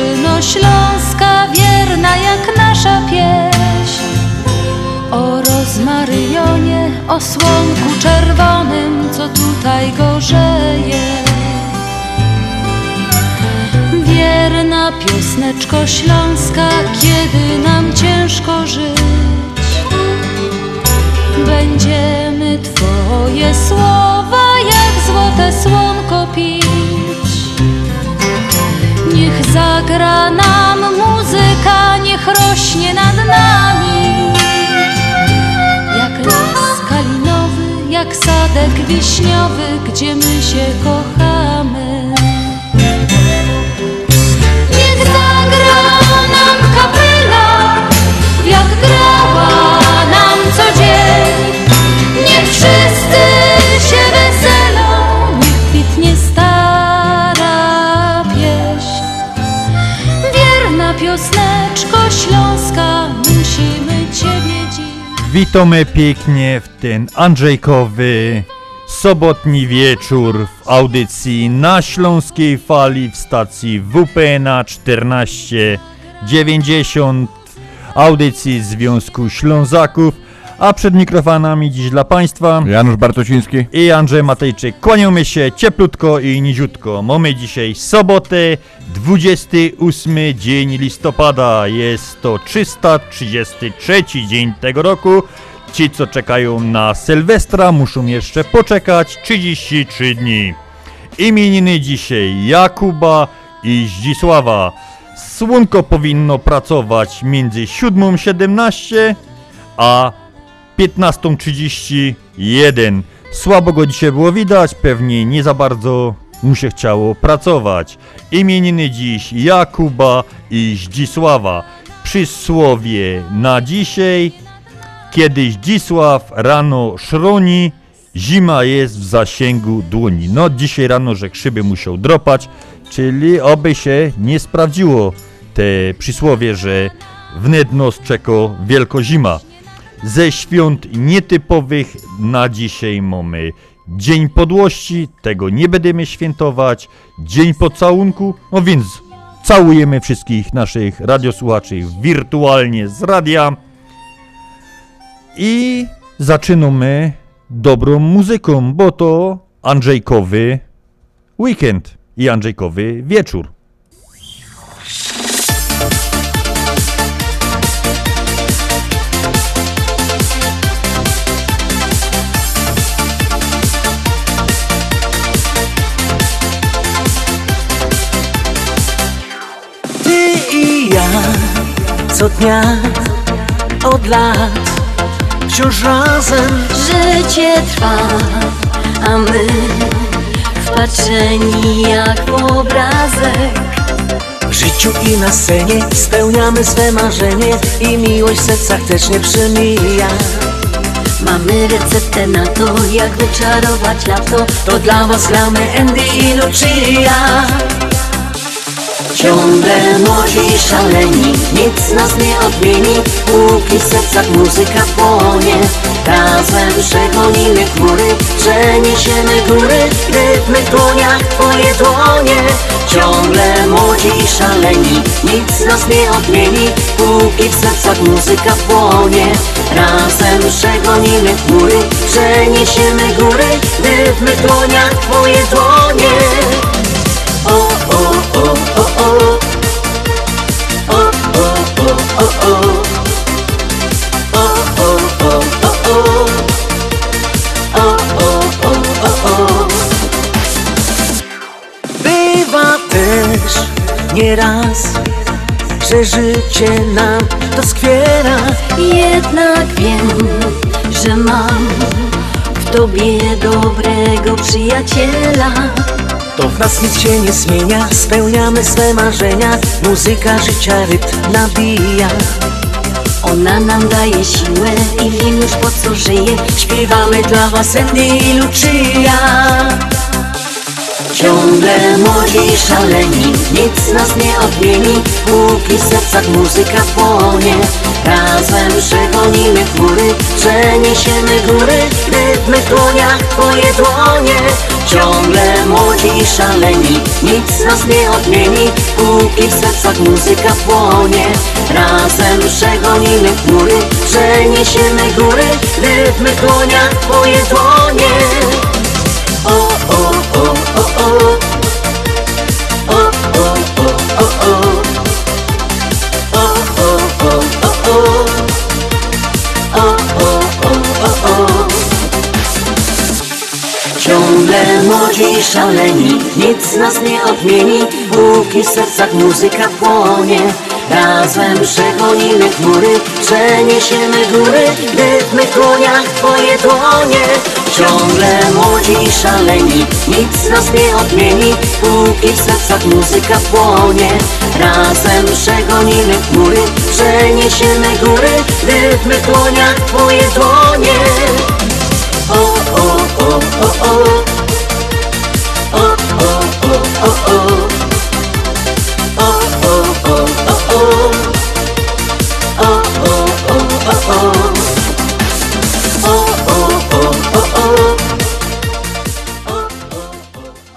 dziewczyno śląska, wierna jak nasza pieśń. O rozmaryjonie, o słonku czerwonym, co tutaj gorzeje. Wierna piosneczko śląska, kiedy nam ciężko żyć. Będziemy Twoje słowa jak złote słonko pić Niech zagra nam muzyka, niech rośnie nad nami. Jak las kalinowy, jak sadek wiśniowy, gdzie my się kochamy. Niech zagra nam kapela, jak grała nam co dzień. Niech wszyscy Witamy pięknie w ten Andrzejkowy sobotni wieczór w audycji na Śląskiej Fali w stacji WPNA 1490 audycji Związku Ślązaków, a przed mikrofonami dziś dla Państwa Janusz Bartosiński. i Andrzej Matejczyk. Kłaniamy się cieplutko i niziutko. Mamy dzisiaj sobotę, 28 dzień listopada. Jest to 333 dzień tego roku. Ci, co czekają na Sylwestra, muszą jeszcze poczekać 33 dni. Imieniny dzisiaj Jakuba i Zdzisława. Słonko powinno pracować między 7.17 a 15.31. Słabo go dzisiaj było widać, pewnie nie za bardzo mu się chciało pracować. Imieniny dziś Jakuba i Zdzisława. Przysłowie na dzisiaj. Kiedy Zdzisław rano szroni, zima jest w zasięgu dłoni. No dzisiaj rano, że krzyby musiał dropać, czyli oby się nie sprawdziło te przysłowie, że wnet nos czeko wielko zima ze świąt nietypowych na dzisiaj mamy. Dzień Podłości, tego nie będziemy świętować, Dzień Pocałunku, no więc całujemy wszystkich naszych radiosłuchaczy wirtualnie z radia. I zaczynamy dobrą muzyką, bo to Andrzejkowy weekend i Andrzejkowy wieczór. Co dnia od lat wciąż razem Życie trwa, a my wpatrzeni jak w obrazek. w życiu i na scenie spełniamy swe marzenie i miłość w sercach też nie przemija. Mamy receptę na to, jak wyczarować lato. To dla was gramy Andy i Lucia. Ciągle młodzi szaleni, nic nas nie odmieni. Póki w sercach muzyka płonie Razem przegonimy chmury, przeniesiemy góry Gdy w dłoniach twoje dłonie. Ciągle młodzi szaleni, nic nas nie odmieni. Póki w sercach muzyka płonie Razem przegonimy chmury, przeniesiemy góry Gdy w dłoniach twoje dłonie. O, o, o. Bywa też nieraz, że życie nam doskwiera Jednak wiem, że mam w tobie dobrego przyjaciela. To w nas nic się nie zmienia, spełniamy swe marzenia. Muzyka życia rytm nabija. Ona nam daje siłę i wiem już po co żyje. Śpiewamy dla was Andy i Lucia Ciągle młodzi szaleni, nic nas nie odmieni. Póki w sercach muzyka płonie Razem przegonimy chmury, przeniesiemy góry. Rytmy w dłoniach, twoje dłonie. Ciągle młodzi i szaleni, nic nas nie odmieni Póki w sercach muzyka płonie. Razem przegonimy chmury, przeniesiemy góry. Rytmy w dłoniach, twoje dłonie. O, o, o, o. O, i szaleni, nic nas nie odmieni. Póki w sercach muzyka płonie. Razem przegonimy chmury, przeniesiemy góry Rytmy w dłoniach, twoje dłonie. Ciągle młodzi i szaleni, nic nas nie odmieni. Póki w sercach muzyka płonie. Razem przegonimy chmury, przeniesiemy góry Rytmy w dłoniach, twoje dłonie. O, o, o, o, o.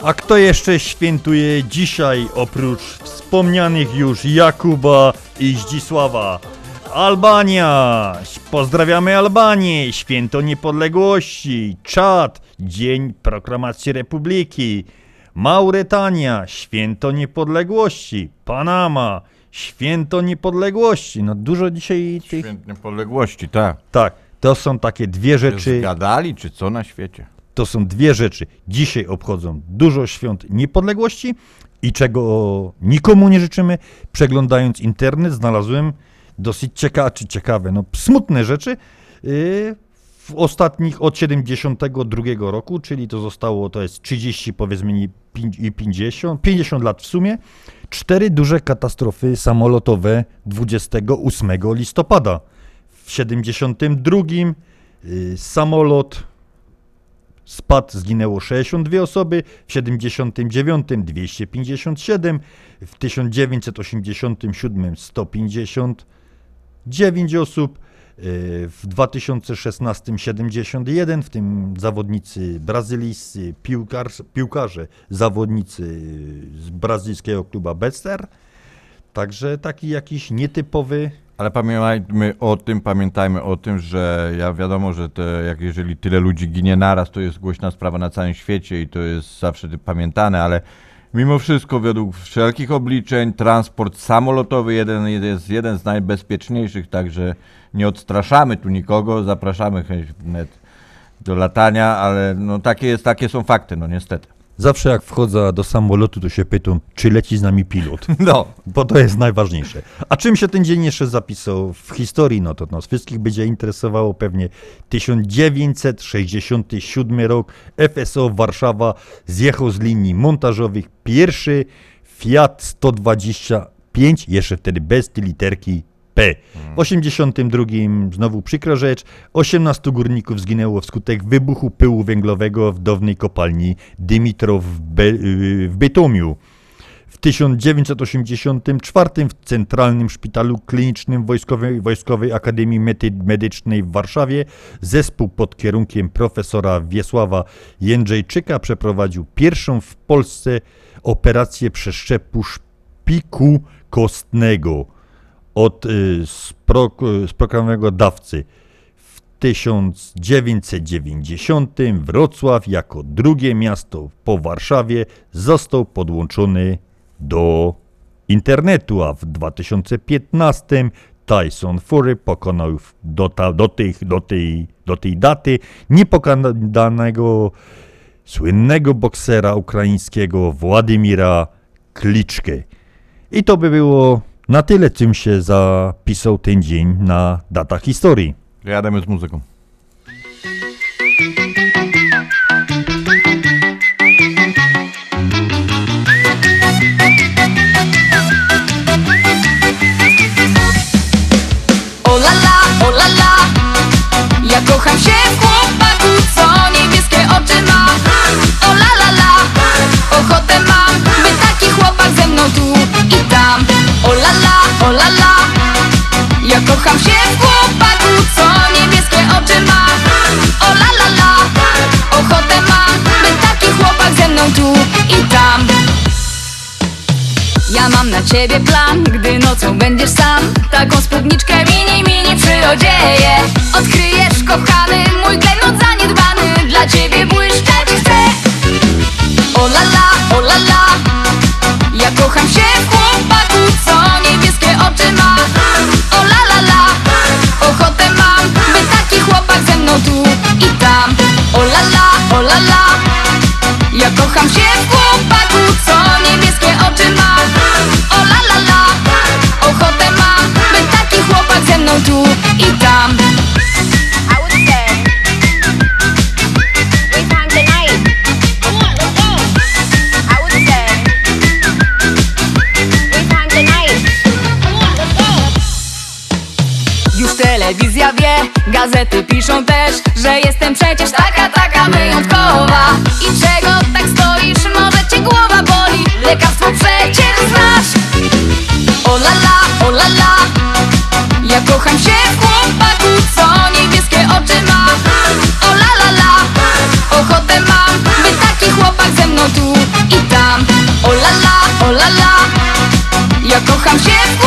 A kto jeszcze świętuje dzisiaj oprócz wspomnianych już Jakuba i Zdzisława? Albania! Pozdrawiamy Albanię! Święto Niepodległości! Czad! Dzień Proklamacji Republiki! Mauretania! Święto Niepodległości! Panama! Święto Niepodległości! No dużo dzisiaj tych... Święt niepodległości, tak. Tak, to są takie dwie rzeczy... Zgadali, czy co na świecie? To są dwie rzeczy. Dzisiaj obchodzą dużo świąt niepodległości i czego nikomu nie życzymy. Przeglądając internet znalazłem dosyć ciekawe, czy ciekawe, no smutne rzeczy yy, w ostatnich od 72 roku, czyli to zostało, to jest 30 powiedzmy i pięć- i 50, 50 lat w sumie. Cztery duże katastrofy samolotowe 28 listopada. W 72 yy, samolot Spadł, zginęło 62 osoby, w 79 257, w 1987 159 osób, yy, w 2016 71, w tym zawodnicy brazylijscy, piłkarz, piłkarze, zawodnicy z brazylijskiego kluba Bester. Także taki jakiś nietypowy Ale pamiętajmy o tym, pamiętajmy o tym, że ja wiadomo, że te, jak jeżeli tyle ludzi ginie naraz, to jest głośna sprawa na całym świecie i to jest zawsze pamiętane, ale mimo wszystko według wszelkich obliczeń transport samolotowy jeden, jest jeden z najbezpieczniejszych, także nie odstraszamy tu nikogo, zapraszamy chęć do latania, ale no takie, jest, takie są fakty, no niestety. Zawsze jak wchodzę do samolotu, to się pytam, czy leci z nami pilot. No, Bo to jest najważniejsze. A czym się ten dzień jeszcze zapisał w historii? No to nas wszystkich będzie interesowało pewnie 1967 rok. FSO Warszawa zjechał z linii montażowych pierwszy Fiat 125, jeszcze wtedy bez tej literki W 82 znowu przykra rzecz, 18 górników zginęło wskutek wybuchu pyłu węglowego w dawnej kopalni Dymitrow w, Be- y, w Bytomiu. W 1984 w Centralnym Szpitalu Klinicznym Wojskowej, Wojskowej Akademii Medy- Medycznej w Warszawie zespół pod kierunkiem profesora Wiesława Jędrzejczyka przeprowadził pierwszą w Polsce operację przeszczepu szpiku kostnego od y, spro- sprogramowanego dawcy. W 1990 Wrocław jako drugie miasto po Warszawie został podłączony do internetu, a w 2015 Tyson Fury pokonał do, ta, do, tych, do, tej, do tej daty niepokonanego słynnego boksera ukraińskiego Władimira Kliczkę. I to by było na tyle, czym się zapisał ten dzień na data historii. jademy z muzyką. Mam na ciebie plan, gdy nocą będziesz sam. Taką spódniczkę mini, mini przyodzieję Odkryjesz, kochany, mój klejnot zaniedbany. Dla ciebie błyszczeć chcę. O la la, o la la. Ja kocham się w chłopaku, co niebieskie oczy ma. O la la la. Ochotę mam, by taki chłopak ze mną tu i tam. O la la, o la la. Ja kocham się w chłopaku, co oczy ma. O la la la Ochotę mam, by taki chłopak ze mną tu i tam telewizja wie, gazety piszą też Że jestem przecież taka, taka wyjątkowa. I czego tak stoisz, może cię głowa boli? Lekarstwo przecież znasz. O la la, o la la Ja kocham się w chłopaku, co niebieskie oczy ma. O la la la Ochotę mam, by taki chłopak ze mną tu i tam. O la la, o la la ja kocham się w chłopaku,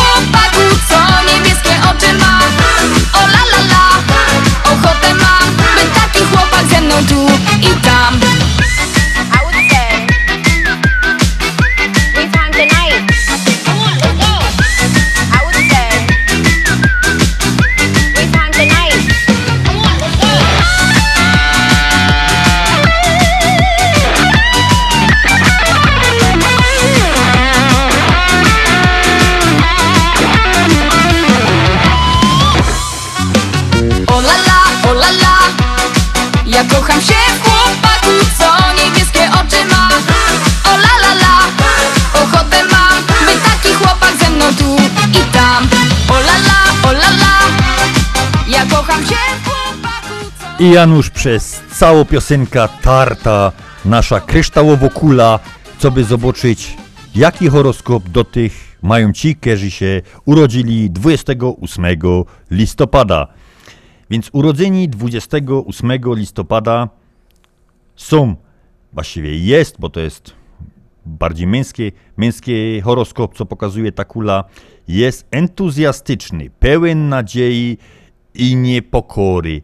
I Janusz przez całą piosenka tarta, nasza kryształowo kula, co by zobaczyć, jaki horoskop do tych mają ci, którzy się urodzili 28 listopada. Więc urodzeni 28 listopada są, właściwie jest, bo to jest bardziej męskie, męskie horoskop, co pokazuje ta kula, jest entuzjastyczny, pełen nadziei i niepokory.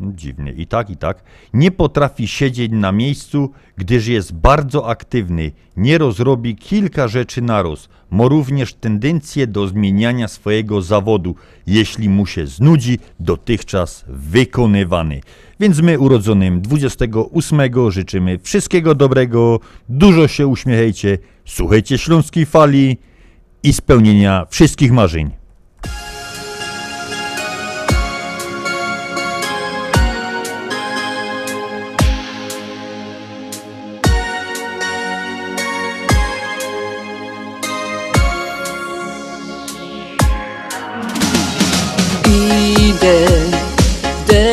Dziwnie, i tak, i tak. Nie potrafi siedzieć na miejscu, gdyż jest bardzo aktywny. Nieroz robi kilka rzeczy naraz. Ma również tendencję do zmieniania swojego zawodu, jeśli mu się znudzi dotychczas wykonywany. Więc my urodzonym 28 życzymy wszystkiego dobrego, dużo się uśmiechajcie, słuchajcie śląskiej fali i spełnienia wszystkich marzeń.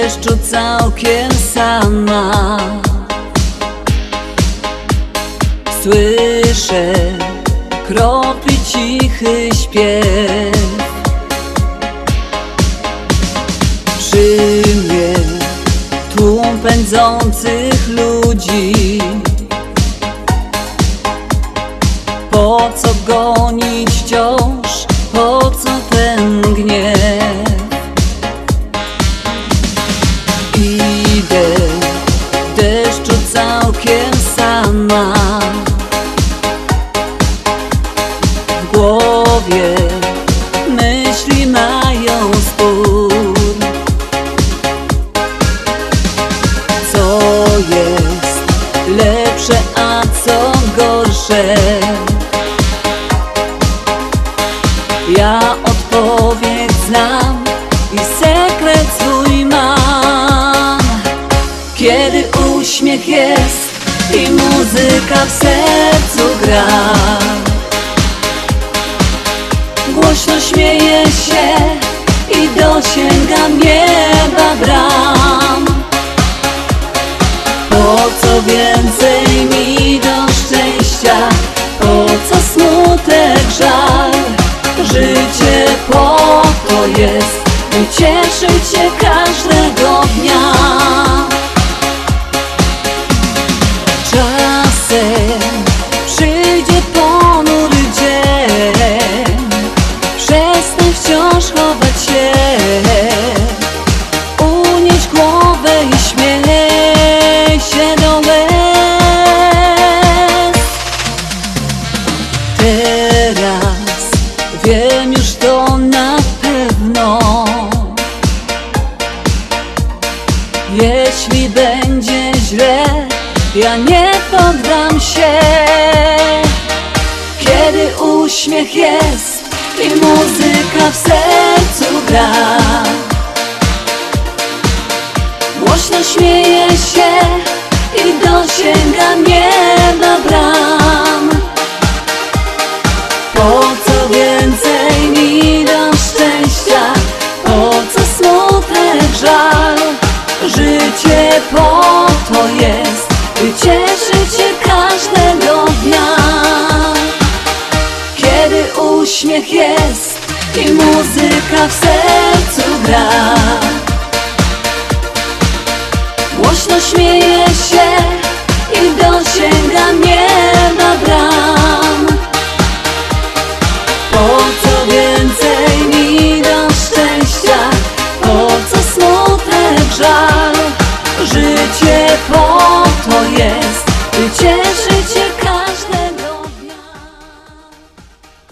Deszczu całkiem sama. Słyszę kropli cichy śpiew. Przy mnie tłum pędzących ludzi. Po co gonić wciąż, uśmiech jest i muzyka w sercu gra. Głośno śmieje się i dosięgam nieba bram Po co więcej mi do szczęścia, po co smutek, żal? Życie po to jest, by cieszyć się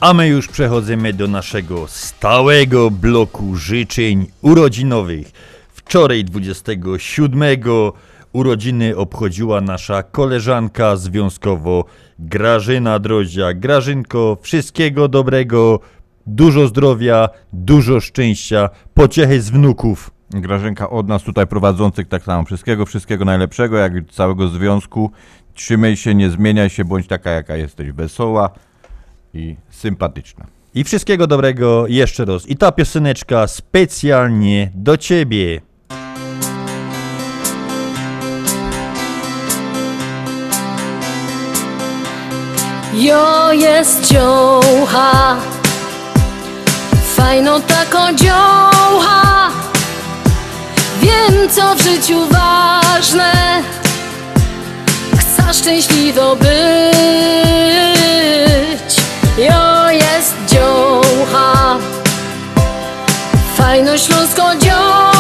A my już przechodzimy do naszego stałego bloku życzeń urodzinowych. Wczoraj 27 urodziny obchodziła nasza koleżanka związkowo Grażyna Drozia. Grażynko, wszystkiego dobrego, dużo zdrowia, dużo szczęścia, pociechy z wnuków. Grażynka od nas tutaj prowadzących tak samo. Wszystkiego, wszystkiego najlepszego, jak i całego związku. Trzymaj się, nie zmieniaj się, bądź taka jaka jesteś, wesoła i sympatyczna. I wszystkiego dobrego jeszcze raz. I ta pioseneczka specjalnie do ciebie. Jo jest dziołcha Fajną taką dziołcha Wiem co w życiu ważne Chcę szczęśliwo być Jo jest dziołcha. Fajną śląską dziołcha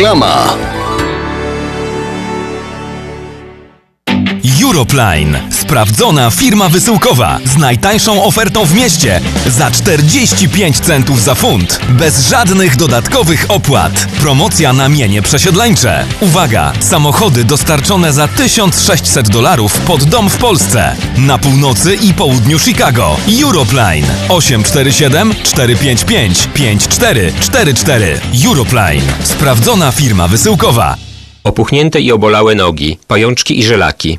Reklama. Europline. Sprawdzona firma wysyłkowa z najtańszą ofertą w mieście za 45 centów za funt. Bez żadnych dodatkowych opłat. Promocja na mienie przesiedleńcze. Uwaga! Samochody dostarczone za 1600 dolarów pod dom w Polsce. Na północy i południu Chicago. Europline 847 455 5444. Europline. Sprawdzona firma wysyłkowa. Opuchnięte i obolałe nogi, pajączki i żelaki,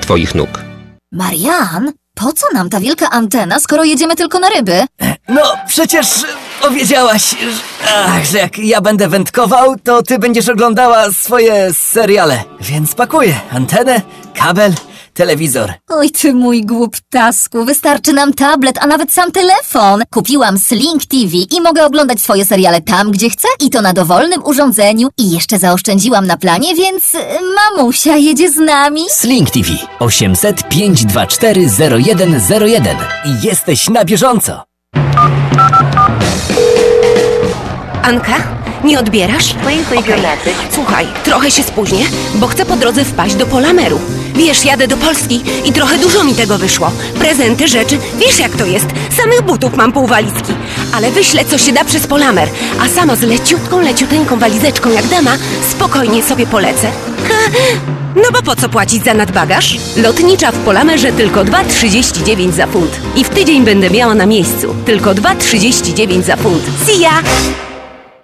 Twoich nóg. Marian, po co nam ta wielka antena, skoro jedziemy tylko na ryby? No, przecież powiedziałaś, że, ach, że jak ja będę wędkował, to ty będziesz oglądała swoje seriale. Więc pakuję antenę, kabel, telewizor. Oj ty mój głuptasku, wystarczy nam tablet, a nawet sam telefon. Kupiłam Sling TV i mogę oglądać swoje seriale tam, gdzie chcę i to na dowolnym urządzeniu. I jeszcze zaoszczędziłam na planie, więc y, mamusia jedzie z nami. Sling TV 800 524 0101 i jesteś na bieżąco. Anka, nie odbierasz? Okej. Słuchaj, trochę się spóźnię, bo chcę po drodze wpaść do Polameru. Wiesz, jadę do Polski i trochę dużo mi tego wyszło. Prezenty, rzeczy, wiesz jak to jest. Samych butów mam pół walizki. Ale wyślę, co się da przez Polamer. A sama z leciutką, leciuteńką walizeczką jak dama, spokojnie sobie polecę. Ha, no bo po co płacić za nadbagaż? Lotnicza w Polamerze tylko 2,39 za funt. I w tydzień będę miała na miejscu. Tylko 2,39 za funt. See ya!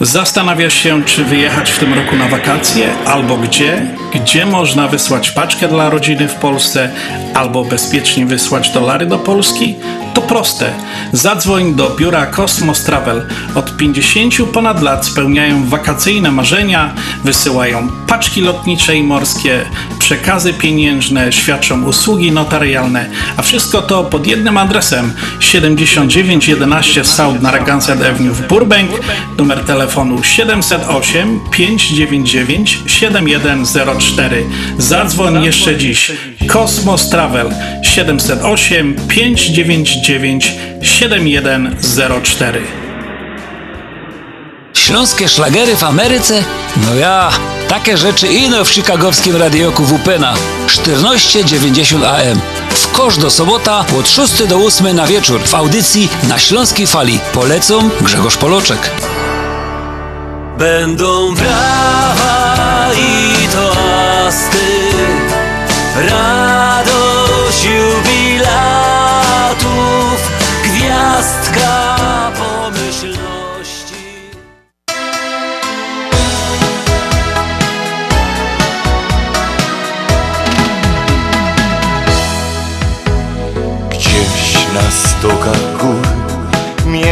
Zastanawiasz się, czy wyjechać w tym roku na wakacje, albo gdzie? Gdzie można wysłać paczkę dla rodziny w Polsce, albo bezpiecznie wysłać dolary do Polski? To proste. Zadzwoń do biura Cosmos Travel. Od 50 ponad lat spełniają wakacyjne marzenia, wysyłają paczki lotnicze i morskie, przekazy pieniężne, świadczą usługi notarialne, a wszystko to pod jednym adresem 7911 South Narragansett Avenue w Burbank, numer telefonu 708 599 7104. Zadzwoń jeszcze dziś. Cosmos Travel 708 599 7104. Śląskie szlagery w Ameryce? No ja, takie rzeczy ino w chicagowskim radioku WPNA 1490 AM. W kosz do sobota od 6 do 8 na wieczór w audycji na Śląskiej Fali. Polecą Grzegorz Poloczek. Będą brawa i toasty, radość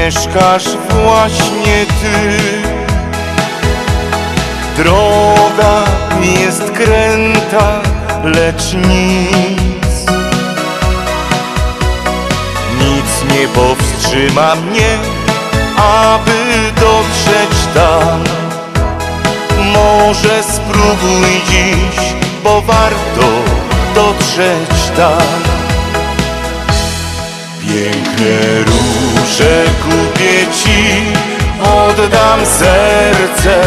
mieszkasz właśnie ty. Droga jest kręta, lecz nic. Nic nie powstrzyma mnie, aby dotrzeć tam. Może spróbuj dziś, bo warto dotrzeć tam. Piękne róże kupię ci, oddam serce,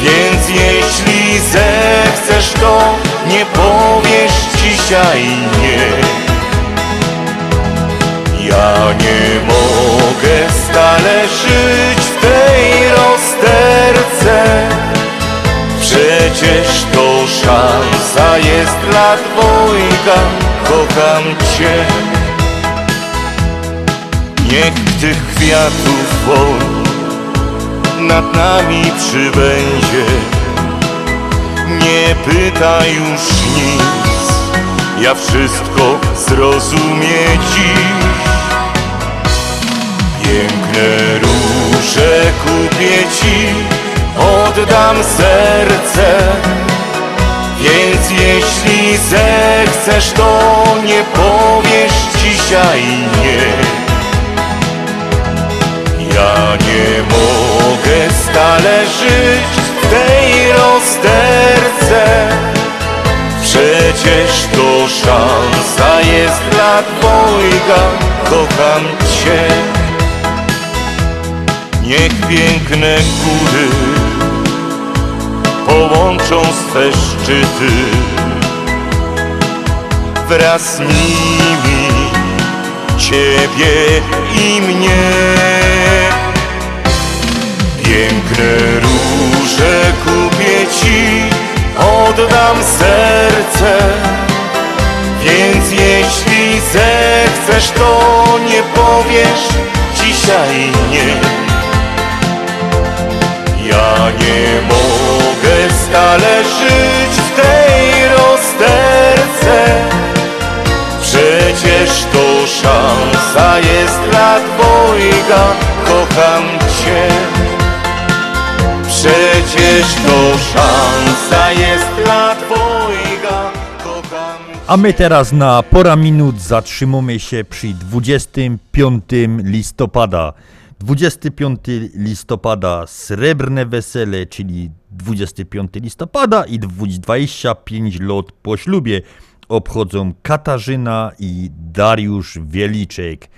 więc jeśli zechcesz to nie powiesz dzisiaj nie. Ja nie mogę stale żyć w tej rozterce. Przecież to szansa jest dla dwojga Kocham Cię Niech tych kwiatów woń nad nami przybędzie. Nie pytaj już nic Ja wszystko zrozumie dziś. Piękne róże kupię Ci Oddam serce. Więc jeśli zechcesz to nie powiesz dzisiaj nie ja nie mogę stale żyć w tej rozterce. Przecież to szansa jest dla dwojga. Kocham Cię. Niech piękne góry Połączą swe szczyty Wraz z nimi Ciebie i mnie Piękne róże kupię Ci, oddam serce. Więc jeśli zechcesz to nie powiesz dzisiaj nie. Ja nie mogę stale żyć w tej rozterce. Przecież to szansa jest dla dwojga Kocham Cię Przecież to szansa jest dla Kocham A my teraz na pora minut zatrzymamy się przy 25 listopada. 25 listopada srebrne wesele, czyli 25 listopada i 25 lat po ślubie obchodzą Katarzyna i Dariusz Wieliczek.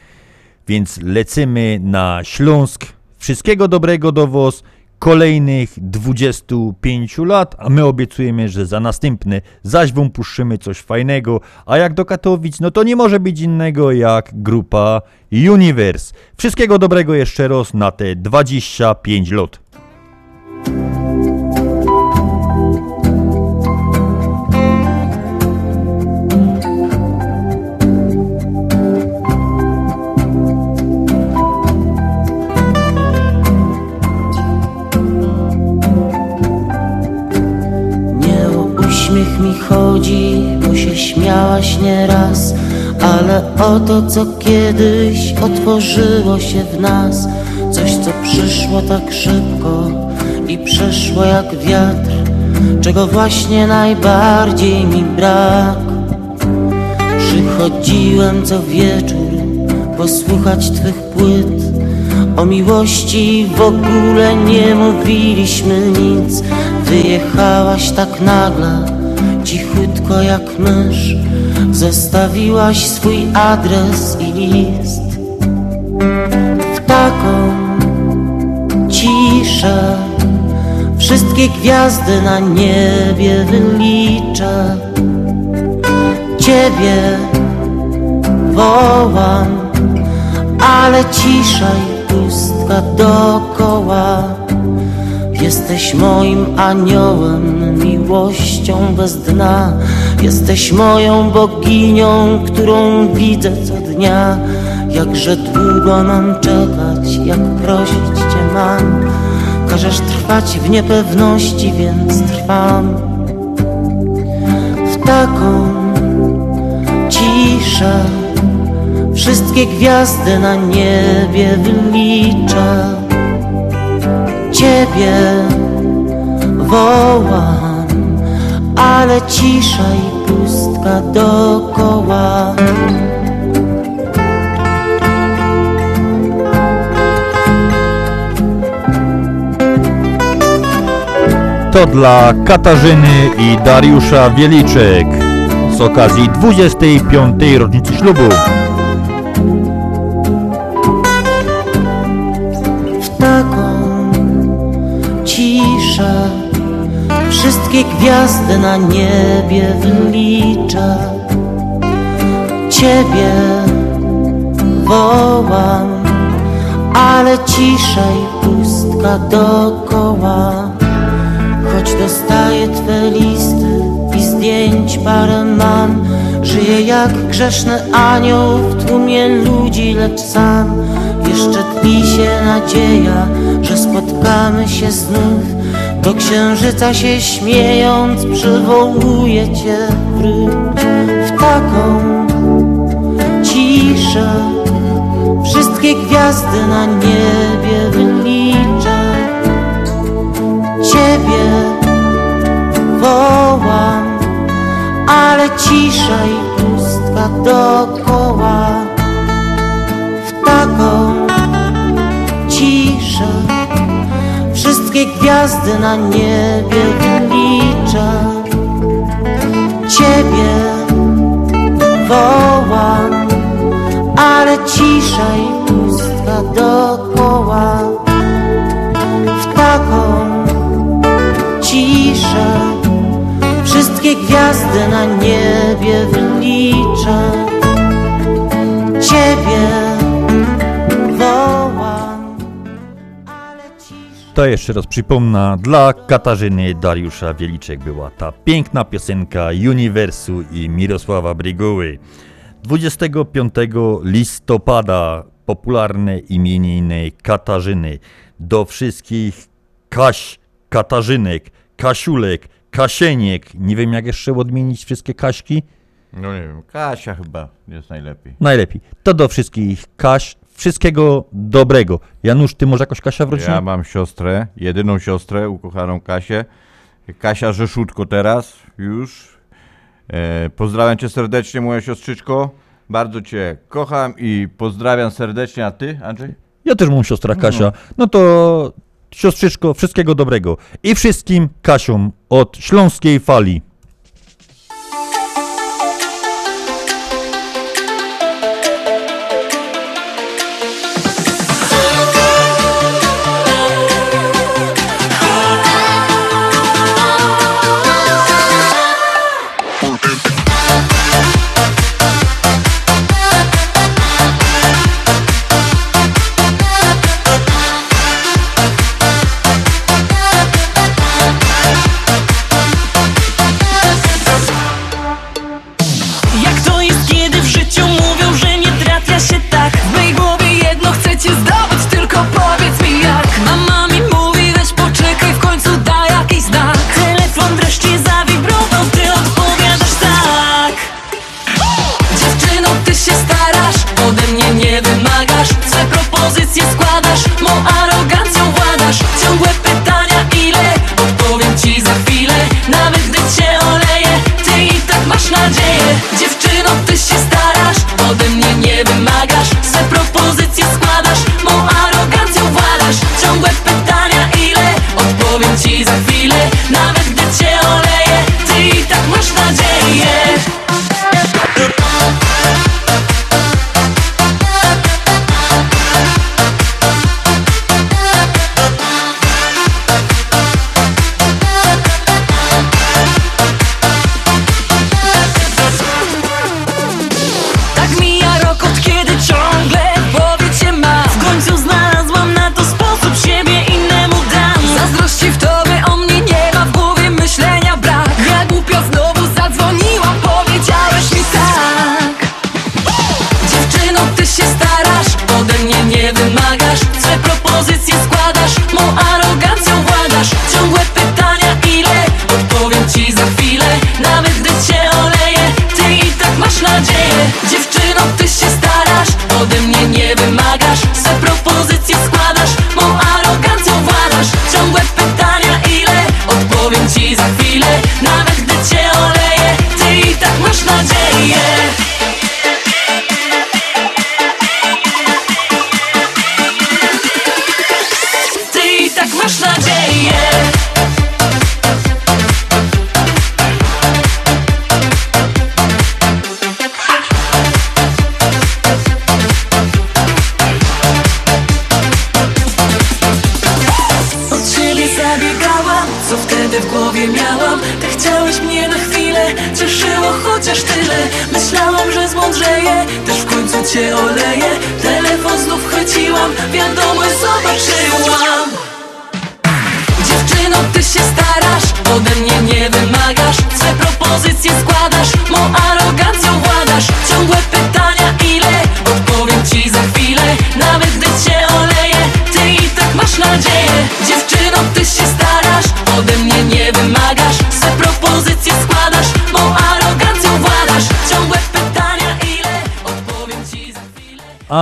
Więc lecimy na Śląsk. Wszystkiego dobrego do Was. Kolejnych 25 lat, a my obiecujemy, że za następne zaś wam puszczymy coś fajnego, a jak do Katowic, no to nie może być innego jak grupa Universe. Wszystkiego dobrego jeszcze raz na te 25 lat. O uśmiech mi chodzi, bo się śmiałaś nieraz Ale o to, co kiedyś otworzyło się w nas Coś, co przyszło tak szybko i przeszło jak wiatr Czego właśnie najbardziej mi brak. Przychodziłem co wieczór posłuchać Twych płyt O miłości w ogóle nie mówiliśmy nic Wyjechałaś tak nagle, cichutko jak mysz. Zostawiłaś swój adres i list. W taką ciszę Wszystkie gwiazdy na niebie wyliczę. Ciebie wołam Ale cisza i pustka dookoła Jesteś moim aniołem, miłością bez dna. Jesteś moją boginią, którą widzę co dnia. Jakże długo mam czekać, jak prosić Cię mam. Każesz trwać w niepewności, więc trwam. W taką ciszę Wszystkie gwiazdy na niebie wyliczę Ciebie wołam, ale cisza i pustka dookoła. To dla Katarzyny i Dariusza Wieliczek z okazji 25. rocznicy ślubu. Gwiazdy na niebie wyliczę. Ciebie wołam, ale cisza i pustka dokoła. Choć dostaję Twe listy i zdjęć parę mam, żyję jak grzeszny anioł w tłumie ludzi, lecz sam. Jeszcze tli się nadzieja, że spotkamy się znów. Do księżyca się śmiejąc przywołuję Cię wróć w taką ciszę. Wszystkie gwiazdy na niebie wyliczę. Ciebie wołam, ale cisza i pustka dokoła. Wszystkie gwiazdy na niebie wyliczę. Ciebie wołam, ale cisza i pustka dokoła. W taką ciszę wszystkie gwiazdy na niebie wyliczę. Ciebie To jeszcze raz przypomnę, dla Katarzyny Dariusza Wieliczek była ta piękna piosenka Uniwersu i Mirosława Bryguły. 25 listopada popularne imieniny Katarzyny. Do wszystkich Kaś, Katarzynek, Kasiulek, Kasieniek. Nie wiem jak jeszcze odmienić wszystkie Kaśki. No nie wiem, Kasia chyba jest najlepiej. Najlepiej. To do wszystkich Kaś. Wszystkiego dobrego. Janusz, ty może jakoś Kasia w rodzinie? Ja mam siostrę, jedyną siostrę, ukochaną Kasię. Kasia Rzeszutko teraz, już. E, pozdrawiam cię serdecznie, moja siostrzyczko. Bardzo cię kocham i pozdrawiam serdecznie, a ty, Andrzej? Ja też mam siostra Kasia. No to siostrzyczko, wszystkiego dobrego. I wszystkim Kasiom od Śląskiej Fali. Propozycje składasz, mą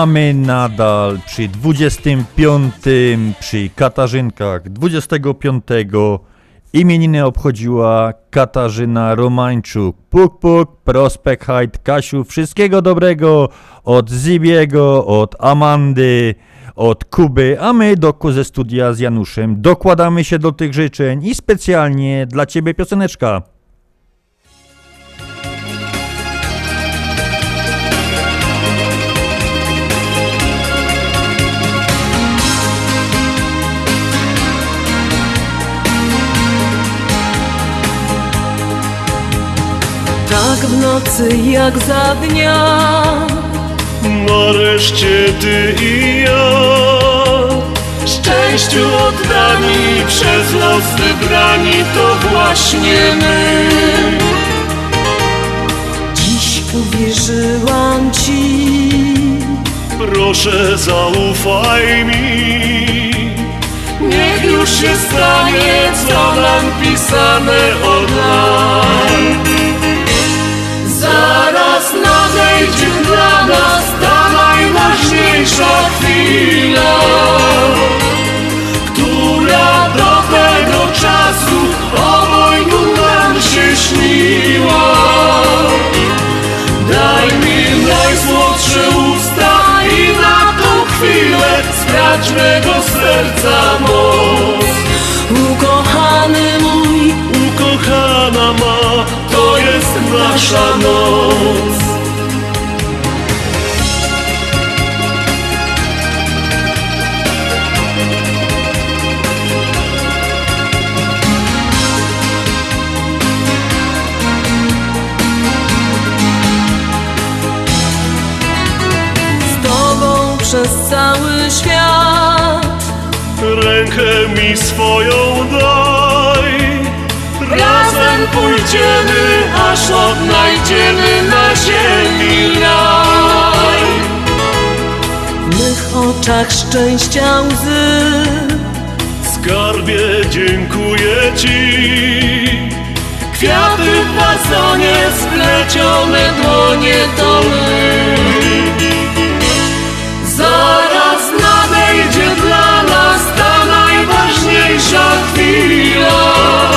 A my nadal przy 25, przy Katarzynkach 25 imieniny obchodziła Katarzyna Romańczuk. Puk puk, Prospekt Height, Kasiu, wszystkiego dobrego od Zibiego, od Amandy, od Kuby, a my doku ze studia z Januszem dokładamy się do tych życzeń i specjalnie dla Ciebie pioseneczka. Tak w nocy jak za dnia. Nareszcie ty i ja Szczęściu oddani, przez los wybrani To właśnie my. Dziś uwierzyłam ci. Proszę zaufaj mi. Niech już się stanie, co nam pisane od lat Zaraz nadejdzie dla nas ta najważniejsza chwila Która do tego czasu obojgu nam się śniła. Daj mi najsłodsze usta i na tą chwilę sprać mego serca moc nasza noc z tobą przez cały świat. Rękę mi swoją daj Razem pójdziemy, aż odnajdziemy na ziemi raj W mych oczach szczęścia łzy. Skarbie dziękuję ci. Kwiaty w wazonie, splecione dłonie to my. Zaraz nadejdzie dla nas ta najważniejsza chwila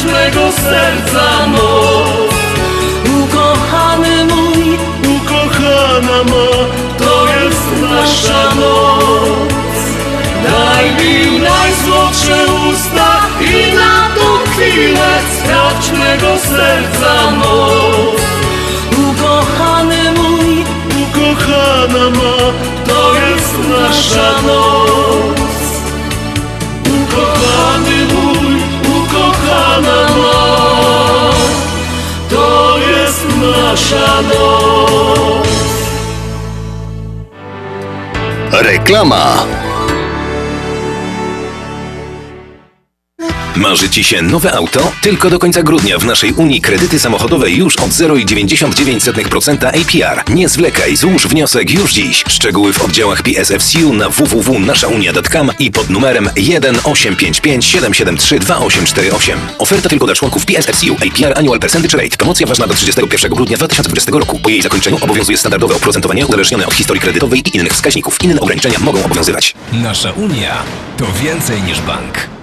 sprawdź mego serca moc Ukochany mój, Ukochana ma, to jest nasza noc. Daj mi najsłodsze usta i na tą chwilę sprawdź mego serca moc ukochany mój Ukochana ma, to jest nasza noc nasza noc Reklama. Marzy Ci się nowe auto? Tylko do końca grudnia w naszej Unii kredyty samochodowe już od 0,99% APR. Nie zwlekaj, złóż wniosek już dziś. Szczegóły w oddziałach PSFCU na www.naszaunia.com i pod numerem 1 855 773 2848. Oferta tylko dla członków PSFCU APR Annual Percentage Rate. Promocja ważna do 31 grudnia 2020 roku. Po jej zakończeniu obowiązuje standardowe oprocentowanie uzależnione od historii kredytowej i innych wskaźników. Inne ograniczenia mogą obowiązywać. Nasza Unia to więcej niż bank.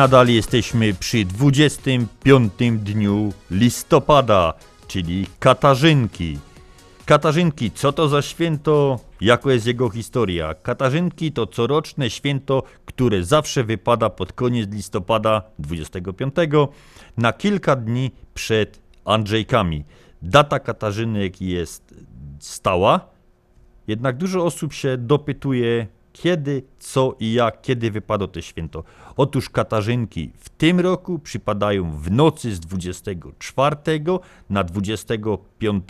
nadal jesteśmy przy 25 dniu listopada, czyli Katarzynki. Katarzynki, co to za święto? Jaka jest jego historia? Katarzynki to coroczne święto, które zawsze wypada pod koniec listopada 25 na kilka dni przed Andrzejkami. Data Katarzynek jest stała, jednak dużo osób się dopytuje, kiedy, co i jak, kiedy wypadło to święto. Otóż Katarzynki w tym roku przypadają w nocy z 24 na 25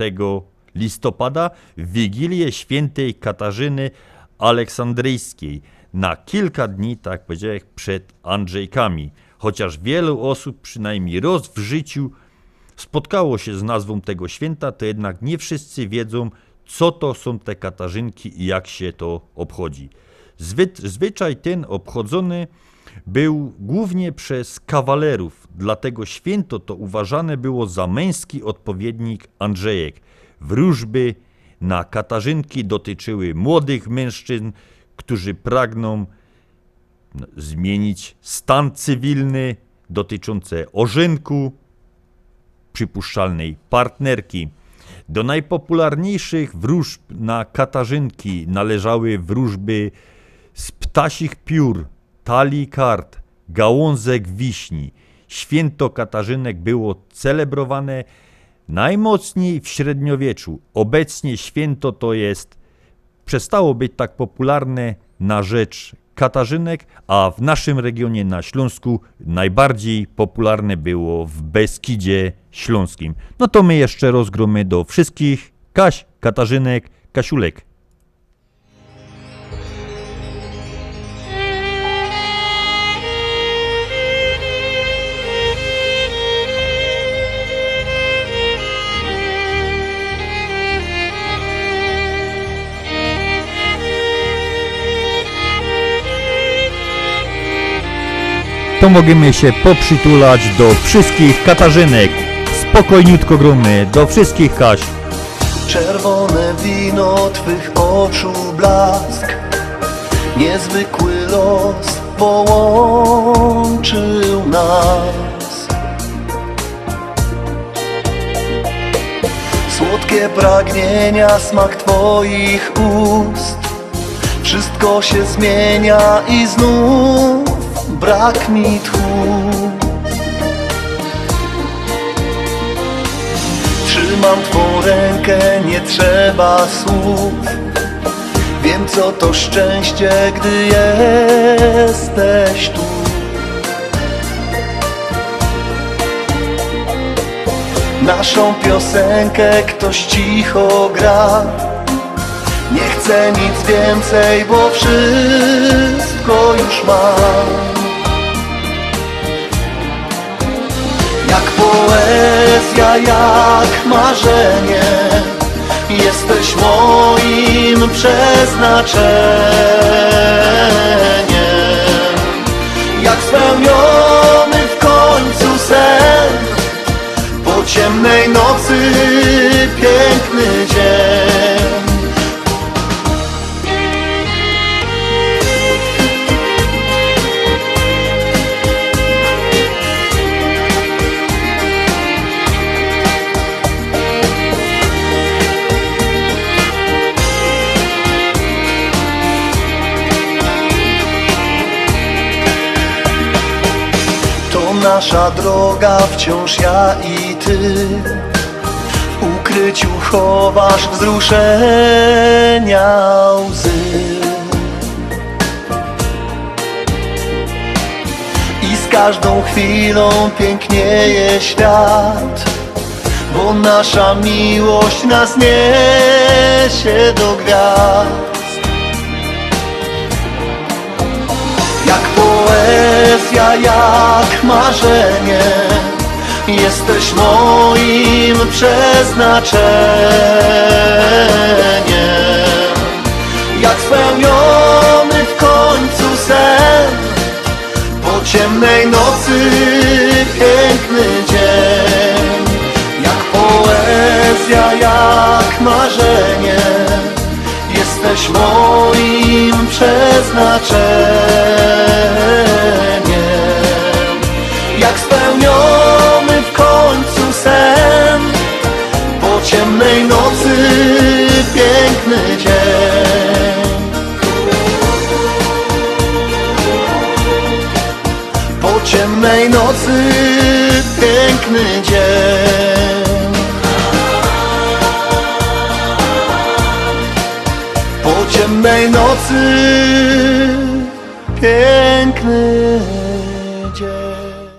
listopada, w Wigilię Świętej Katarzyny Aleksandryjskiej, na kilka dni, tak jak powiedziałem, przed Andrzejkami. Chociaż wielu osób, przynajmniej raz w życiu, spotkało się z nazwą tego święta, to jednak nie wszyscy wiedzą, co to są te katarzynki i jak się to obchodzi. Zwy, zwyczaj ten obchodzony był głównie przez kawalerów, dlatego święto to uważane było za męski odpowiednik Andrzejek. Wróżby na katarzynki dotyczyły młodych mężczyzn, którzy pragną no, zmienić stan cywilny dotyczące ożynku, przypuszczalnej partnerki. Do najpopularniejszych wróżb na katarzynki należały wróżby z ptasich piór, talii kart, gałązek wiśni. Święto Katarzynek było celebrowane najmocniej w średniowieczu. Obecnie święto to jest przestało być tak popularne na rzecz Katarzynek, a w naszym regionie na Śląsku najbardziej popularne było w Beskidzie Śląskim. No to my jeszcze rozgromy do wszystkich Kaś, Katarzynek, Kasiulek. To możemy się poprzytulać do wszystkich Katarzynek. Spokojniutko gromy, do wszystkich Kaś. Czerwone wino Twych oczu blask Niezwykły los połączył nas Słodkie pragnienia, smak Twoich ust Wszystko się zmienia i znów brak mi tchu. Trzymam Twą rękę, nie trzeba słów. Wiem co to szczęście, gdy jesteś tu. Naszą piosenkę ktoś cicho gra. Nie chcę nic więcej, bo wszystko już mam Jak poezja, jak marzenie Jesteś moim przeznaczeniem. Jak spełniony w końcu sen Po ciemnej nocy piękny dzień nasza droga, wciąż ja i ty. W ukryciu chowasz wzruszenia łzy. I z każdą chwilą pięknieje świat Bo nasza miłość nas niesie do gwiazd Jak poezja, jak marzenie Jesteś moim przeznaczeniem. Jak spełniony w końcu sen Po ciemnej nocy piękny dzień. Jak poezja, jak marzenie jesteś moim przeznaczeniem. Jak spełniony w końcu sen, po ciemnej nocy piękny dzień. Po ciemnej nocy piękny dzień. Ciemnej nocy piękny dzień.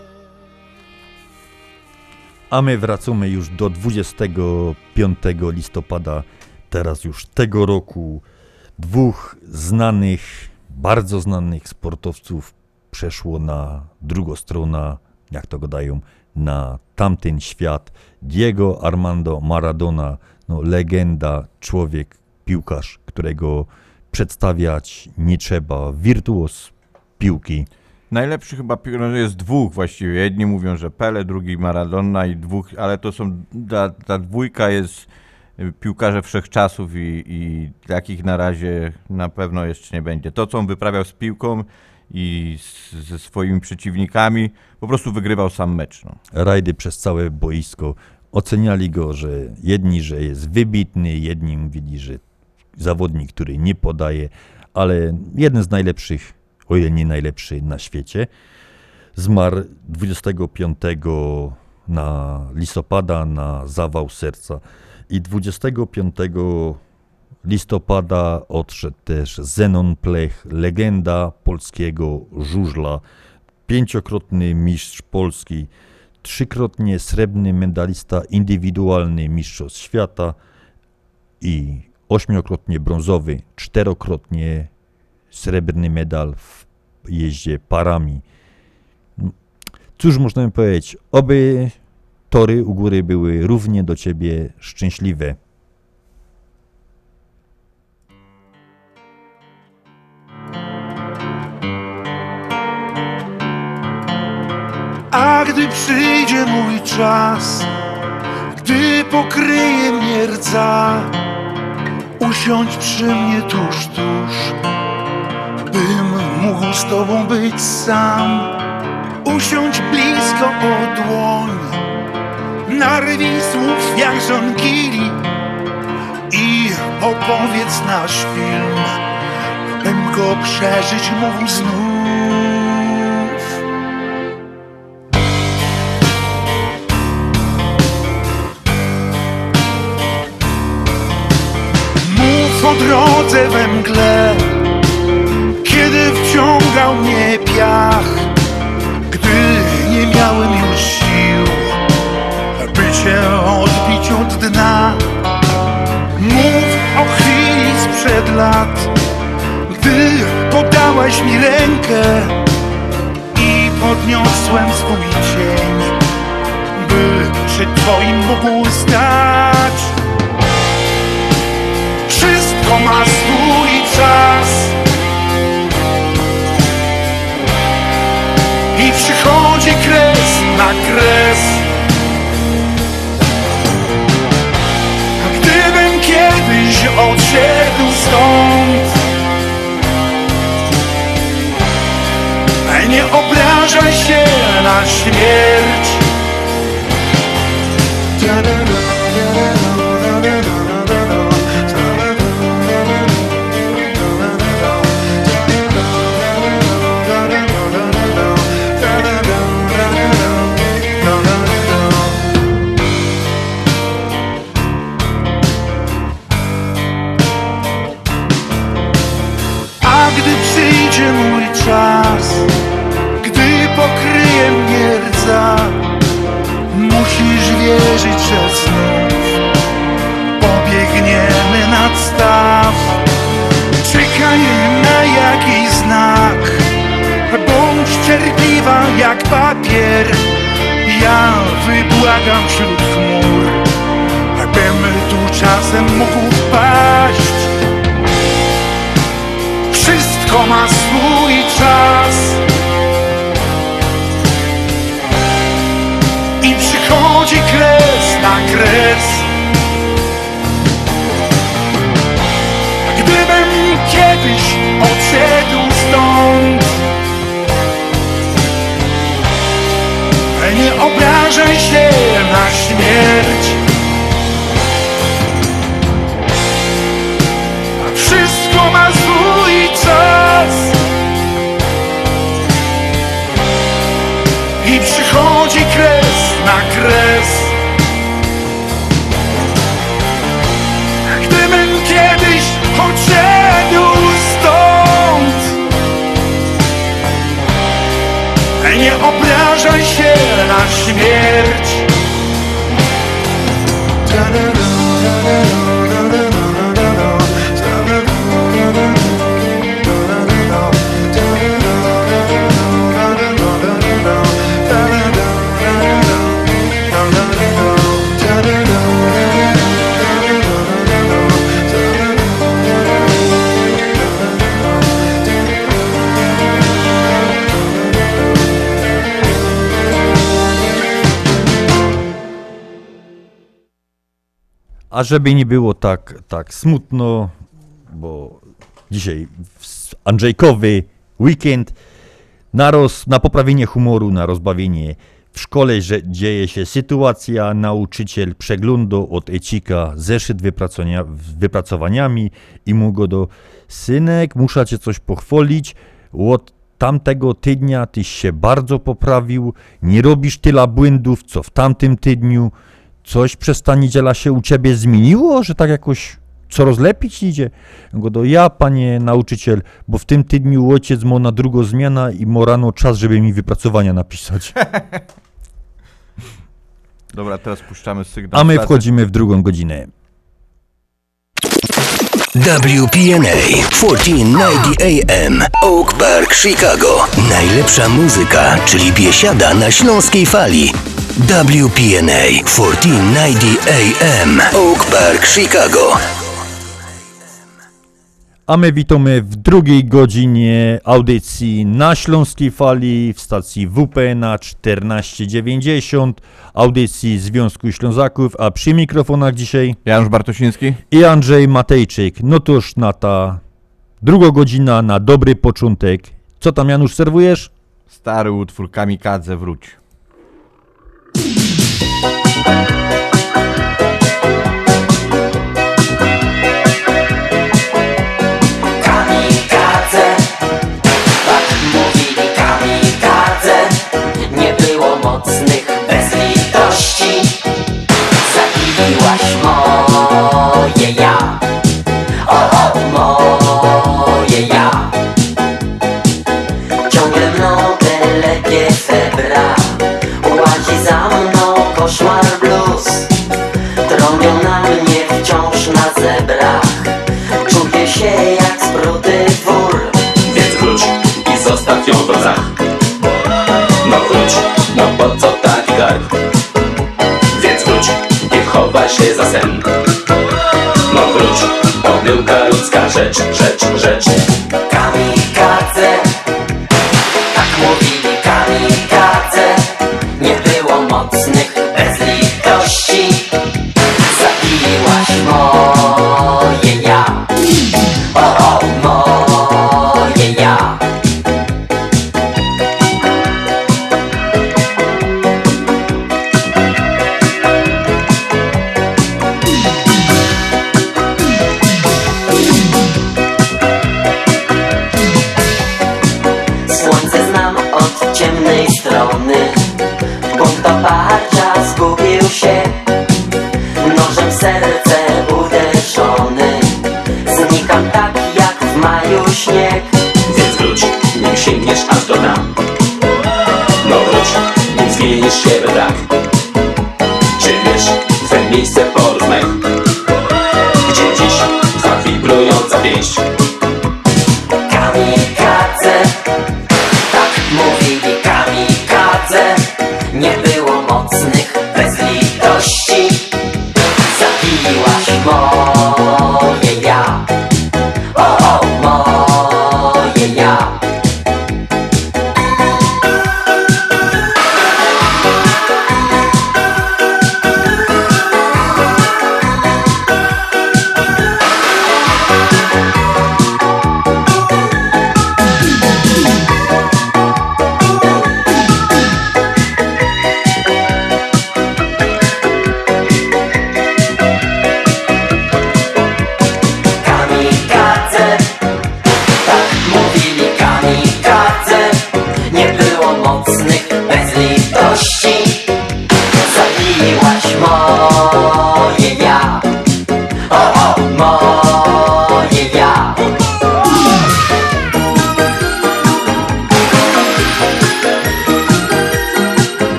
A my wracamy już do 25 listopada, teraz już tego roku. Dwóch znanych, bardzo znanych sportowców przeszło na drugą stronę, jak to gadają, na tamten świat. Diego Armando Maradona, no, legenda, człowiek, piłkarz, którego przedstawiać nie trzeba, wirtuos piłki. Najlepszy chyba no jest dwóch właściwie. Jedni mówią, że Pele, drugi Maradona i dwóch, ale to są, ta, ta dwójka jest y, piłkarze wszechczasów i, i takich na razie na pewno jeszcze nie będzie. To, co on wyprawiał z piłką i z, ze swoimi przeciwnikami, po prostu wygrywał sam mecz. No. rajdy przez całe boisko. Oceniali go, że jedni, że jest wybitny, jedni mówili, że zawodnik, który nie podaje, ale jeden z najlepszych, o ile nie najlepszy na świecie. Zmarł 25 na listopada na zawał serca i 25 listopada odszedł też Zenon Plech, legenda polskiego żużla, pięciokrotny mistrz Polski, trzykrotnie srebrny medalista indywidualny mistrzostw świata i ośmiokrotnie brązowy, czterokrotnie srebrny medal w jeździe parami. Cóż możemy powiedzieć? Oby tory u góry były równie do ciebie szczęśliwe. A gdy przyjdzie mój czas, gdy pokryje mnie rdza, usiądź przy mnie tuż, tuż, bym mógł z tobą być sam. Usiądź blisko o dłoń, narwij słów jak żonkili i opowiedz nasz film, bym go przeżyć mógł znów. Mów o drodze we mgle, kiedy wciągał mnie piach, gdy nie miałem już sił, by cię odbić od dna. Mów o chwili sprzed lat, gdy podałaś mi rękę i podniosłem swój cień, by przy twoim mógł stać. Wszystko ma swój czas. I przychodzi kres na kres. A gdybym kiedyś odszedł stąd Nie obrażaj się na śmierć musisz wierzyć, że znów pobiegniemy nad staw. Czekaj na jakiś znak, bądź cierpliwa jak papier. Ja wybłagam wśród chmur, bym tu czasem mógł wpaść. Wszystko ma swój czas przychodzi kres na kres. Gdybym kiedyś odszedł stąd Nie obrażaj się na śmierć obrażaj się na śmierć. Ta -da -da. A żeby nie było tak, tak smutno, bo dzisiaj Andrzejkowy weekend na, roz, na poprawienie humoru, na rozbawienie w szkole, że dzieje się sytuacja, nauczyciel przeglądu od Ecika zeszyt wypracowania, wypracowaniami i mu go do synek, muszę cię coś pochwalić, od tamtego tygodnia tyś się bardzo poprawił, nie robisz tyle błędów, co w tamtym tygodniu, coś przez ta niedziela się u ciebie zmieniło, że tak jakoś coraz lepiej ci idzie? Go do ja, panie nauczyciel, bo w tym tygodniu ojciec mo na drugą zmiana i mo rano czas, żeby mi wypracowania napisać. Dobra, teraz puszczamy sygnał. A my wchodzimy w drugą godzinę. WPNA 1490 AM Oak Park, Chicago. Najlepsza muzyka, czyli biesiada na śląskiej fali. WPNA 1490 AM Oak Park, Chicago. A my witamy w drugiej godzinie audycji na Śląskiej Fali w stacji WP na 1490, audycji Związku Ślązaków, a przy mikrofonach dzisiaj Janusz Bartosiński i Andrzej Matejczyk. No toż na ta druga godzina na dobry początek. Co tam Janusz serwujesz? Stary utwór Kamikadze wróć. Boom. Blues Trąbią na mnie wciąż na zebrach. Czuję się jak spruty wór. Więc wróć i zostaw ją w rozach No wróć, no po co taki garb? Więc wróć i chowaj się za sen. No wróć, pomyłka ludzka rzecz, rzecz, rzecz. Kamikadze. Tak mówili kamikadze. Nie było mocnych bez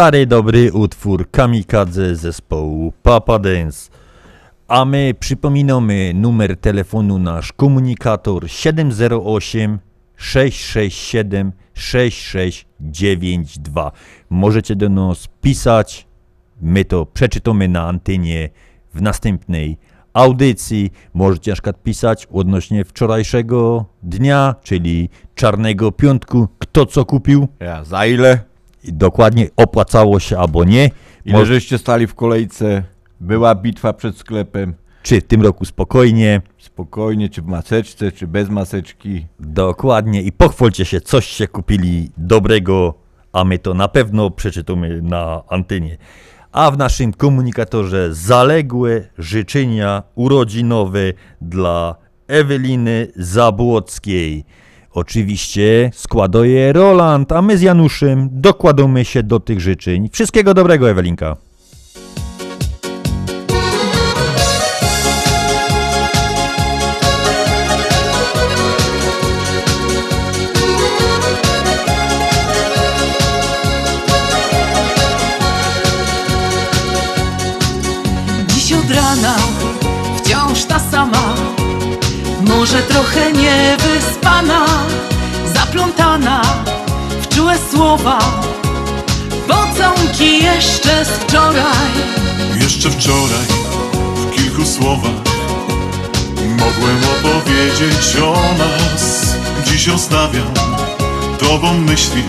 Stary dobry utwór Kamikadze zespołu Papa Dance. A my przypominamy numer telefonu nasz komunikator 708 667 6692. Możecie do nas pisać. My to przeczytamy na antenie w następnej audycji. Możecie na przykład pisać odnośnie wczorajszego dnia, czyli czarnego piątku, kto co kupił. Ja, za ile? Dokładnie opłacało się albo nie. Ile Mo- żeście stali w kolejce? Była bitwa przed sklepem? Czy w tym roku spokojnie? Spokojnie, czy w maseczce, czy bez maseczki? Dokładnie. I pochwalcie się, coś się kupili dobrego, a my to na pewno przeczytamy na antenie. A w naszym komunikatorze zaległe życzenia urodzinowe dla Eweliny Zabłockiej. Oczywiście składa je Roland, a my z Januszem dokładamy się do tych życzeń. Wszystkiego dobrego, Ewelinka. Dziś od rana wciąż ta sama Może trochę niewyspana Zaplątana w czułe słowa Pocałunki jeszcze z wczoraj. Jeszcze wczoraj w kilku słowach Mogłem opowiedzieć o nas. Dziś ostawiam Tobą myśli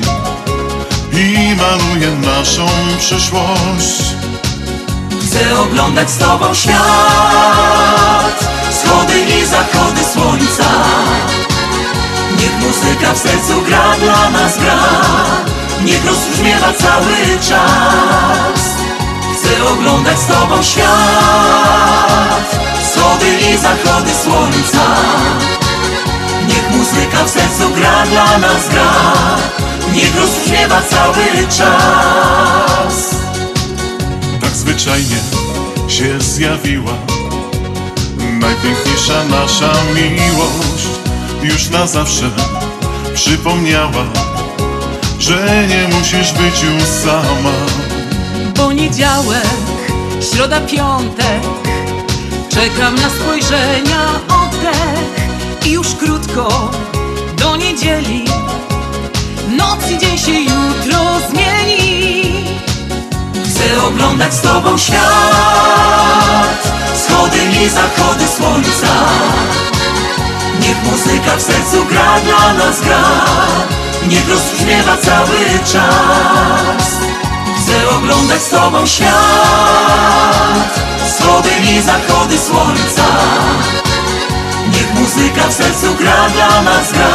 I maluję naszą przyszłość. Chcę oglądać z tobą świat Wschody i zachody słońca cały czas. Chcę oglądać z tobą świat. Wschody i zachody słońca. Niech muzyka w sercu gra dla nas gra. Niech rozbrzmiewa cały czas. Tak zwyczajnie się zjawiła Najpiękniejsza nasza miłość. Już na zawsze przypomniała Że nie musisz być już sama. Poniedziałek, środa, piątek Czekam na spojrzenia, oddech. I już krótko do niedzieli Noc i dzień się jutro zmieni. Chcę oglądać z tobą świat Wschody i zachody słońca. Niech muzyka w sercu gra dla nas gra Niech rozbrzmiewa cały czas. Chcę oglądać z tobą świat. Wschody i zachody słońca. Niech muzyka w sercu gra dla nas gra.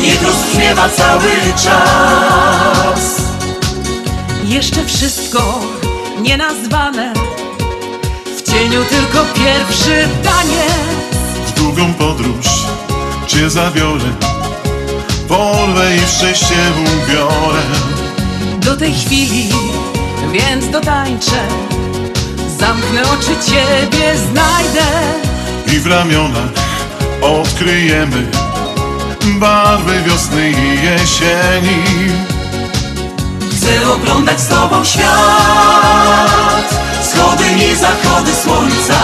Niech rozbrzmiewa cały czas. Jeszcze wszystko nienazwane. W cieniu tylko pierwszy taniec. W długą podróż Cię zabiorę Porwę i w szczęście ubiorę. Do tej chwili, więc dotańczę. Zamknę oczy, ciebie znajdę. I w ramionach odkryjemy Barwy wiosny i jesieni. Chcę oglądać z tobą świat. Wschody i zachody słońca.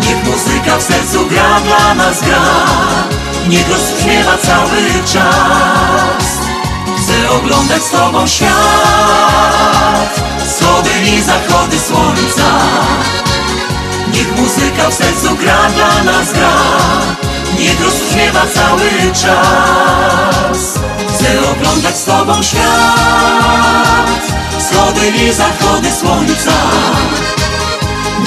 Niech muzyka w sercu gra dla nas gra Niech rozbrzmiewa cały czas. Chcę oglądać z tobą świat. Wschody i zachody słońca. Niech muzyka w sercu gra dla nas gra. Niech rozbrzmiewa cały czas. Chcę oglądać z tobą świat. Wschody i zachody słońca.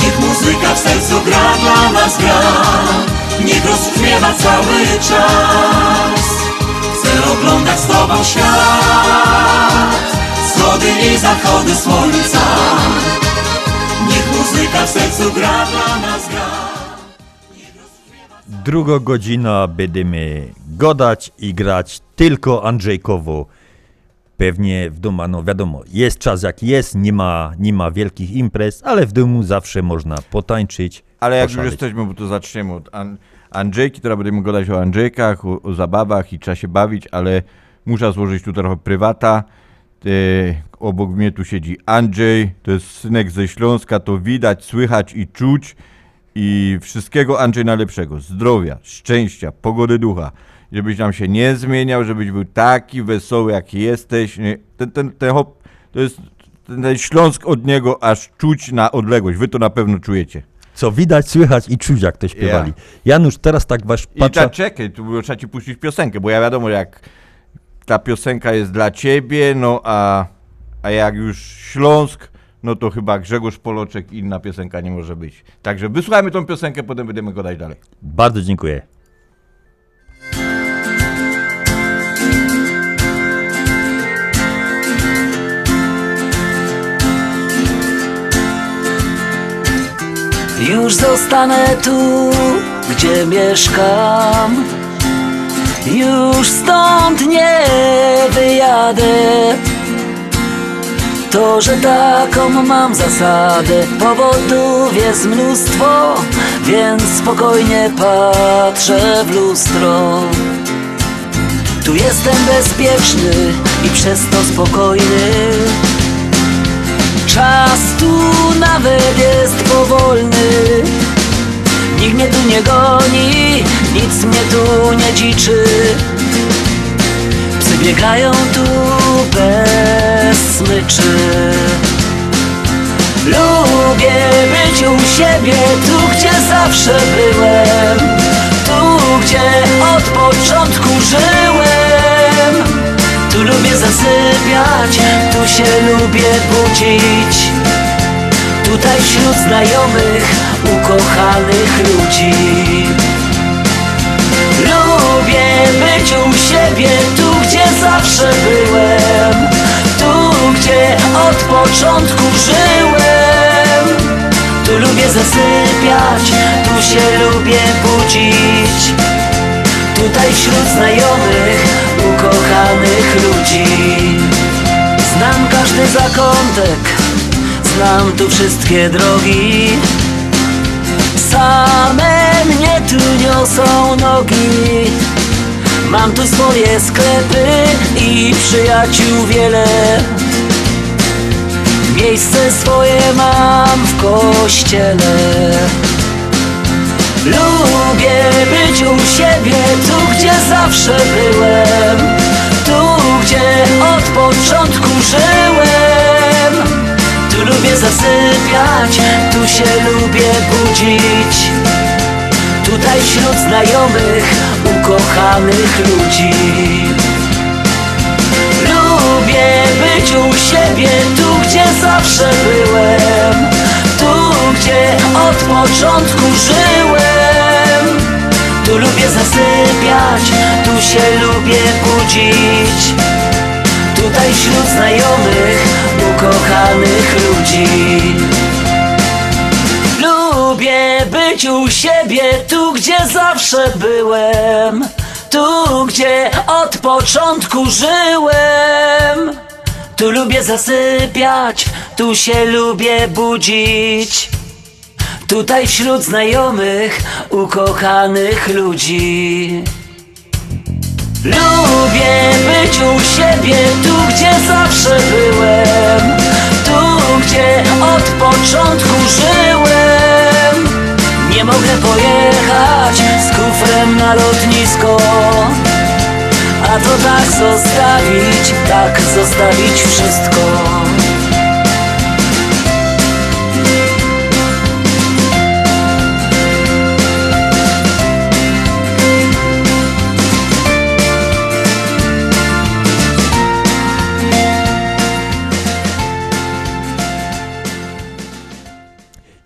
Niech muzyka w sercu gra dla nas gra Niech rozbrzmiewa cały czas. Chcę oglądać z tobą świat. Wschody i zachody słońca. Niech muzyka w sercu gra dla nas gra. Druga godzina będziemy godać i grać tylko Andrzejkowo. Pewnie w domu, no wiadomo, jest czas jak jest, nie ma, nie ma wielkich imprez, ale w domu zawsze można potańczyć. Ale jak już jesteśmy, bo to zaczniemy od An- Andrzejki, teraz będziemy gadać o Andrzejkach, o, o zabawach i trzeba się bawić, ale muszę złożyć tu trochę prywata. Obok mnie tu siedzi Andrzej, to jest synek ze Śląska, to widać, słychać i czuć. I wszystkiego Andrzej najlepszego, zdrowia, szczęścia, pogody ducha. Żebyś nam się nie zmieniał, żebyś był taki wesoły, jaki jesteś. Ten, ten, ten hop, to jest ten, ten Śląsk od niego aż czuć na odległość. Wy to na pewno czujecie. Co widać, słychać i czuć, jak to śpiewali. Janusz, teraz tak wasz I patrzę... tak czekaj, tu było- trzeba ci puścić piosenkę, bo ja wiadomo, jak ta piosenka jest dla ciebie, no a, a jak już Śląsk, no to chyba Grzegorz Poloczek inna piosenka nie może być. Także wysłuchajmy tą piosenkę, potem będziemy gadać dalej. Bardzo dziękuję. Już zostanę tu, gdzie mieszkam. Już stąd nie wyjadę. To, że taką mam zasadę Powodów jest mnóstwo Więc spokojnie patrzę w lustro. Tu jestem bezpieczny i przez to spokojny Czas tu nawet jest powolny. Nikt mnie tu nie goni, nic mnie tu nie dziczy. Psy biegają tu bez smyczy. Lubię być u siebie, tu gdzie zawsze byłem. Tu gdzie od początku żyłem tu lubię zasypiać, tu się lubię budzić. Tutaj wśród znajomych, ukochanych ludzi. Lubię być u siebie, tu gdzie zawsze byłem. Tu gdzie od początku żyłem. Tu lubię zasypiać, tu się lubię budzić Tutaj wśród znajomych, ukochanych ludzi. Znam każdy zakątek, znam tu wszystkie drogi. Same mnie tu niosą nogi. Mam tu swoje sklepy i przyjaciół wiele. Miejsce swoje mam w kościele Lubię być u siebie, tu gdzie zawsze byłem. Tu gdzie od początku żyłem. Tu lubię zasypiać, tu się lubię budzić. Tutaj wśród znajomych, ukochanych ludzi. Lubię być u siebie, tu gdzie zawsze byłem gdzie od początku żyłem. Tu lubię zasypiać, tu się lubię budzić. Tutaj wśród znajomych, ukochanych ludzi. Lubię być u siebie, tu gdzie zawsze byłem. Tu gdzie od początku żyłem. Tu lubię zasypiać, tu się lubię budzić Tutaj wśród znajomych, ukochanych ludzi. Lubię być u siebie, tu gdzie zawsze byłem. Tu gdzie od początku żyłem. Nie mogę pojechać z kufrem na lotnisko. A to tak zostawić, tak zostawić wszystko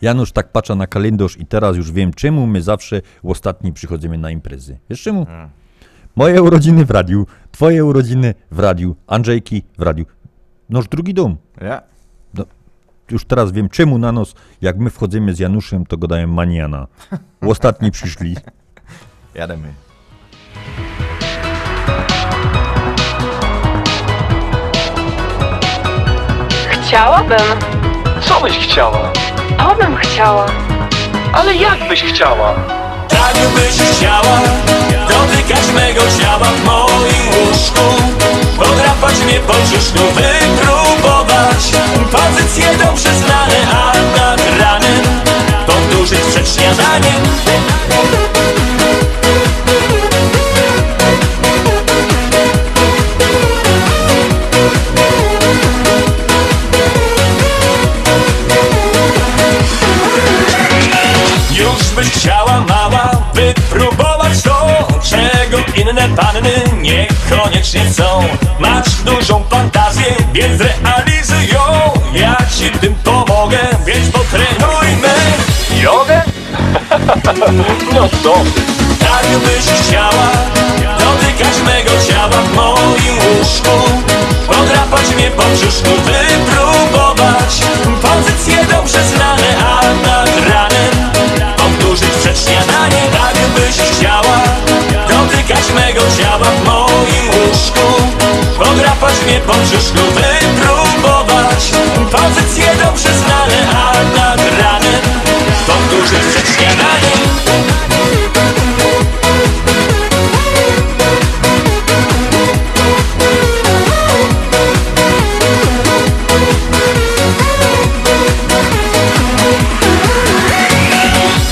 Janusz tak patrzę na kalendarz i teraz już wiem, czemu my zawsze w ostatni przychodzimy na imprezy. Wiesz czemu? Moje urodziny w radiu, twoje urodziny w radiu, Andrzejki w radiu. Noż drugi dom. Ja. No, już teraz wiem, czemu na nos, jak my wchodzimy z Januszem, to gadają maniana. W ostatni przyszli. Jademy. Chciałabym. Co byś chciała? To bym chciała. Ale jak byś chciała? Tak byś chciała Dotykać mego ciała w moim łóżku Podrapać mnie po brzuszku Wypróbować Pozycje dobrze znane A nad ranem Powtórzyć przed śniadaniem chciała mała wypróbować to Czego inne panny niekoniecznie chcą. Masz dużą fantazję, więc realizuj ją. Ja ci w tym pomogę, więc potrenujmy Jogę? No to Tak byś chciała dotykać mego ciała w moim łóżku. Podrapać mnie po brzuszku, wypróbować Pozycje dobrze znane, ciała w moim łóżku. Podrapać mnie po brzuszku, wypróbować. Pozycje dobrze znane, a nad ranem Powtórzyć przed śniadaniem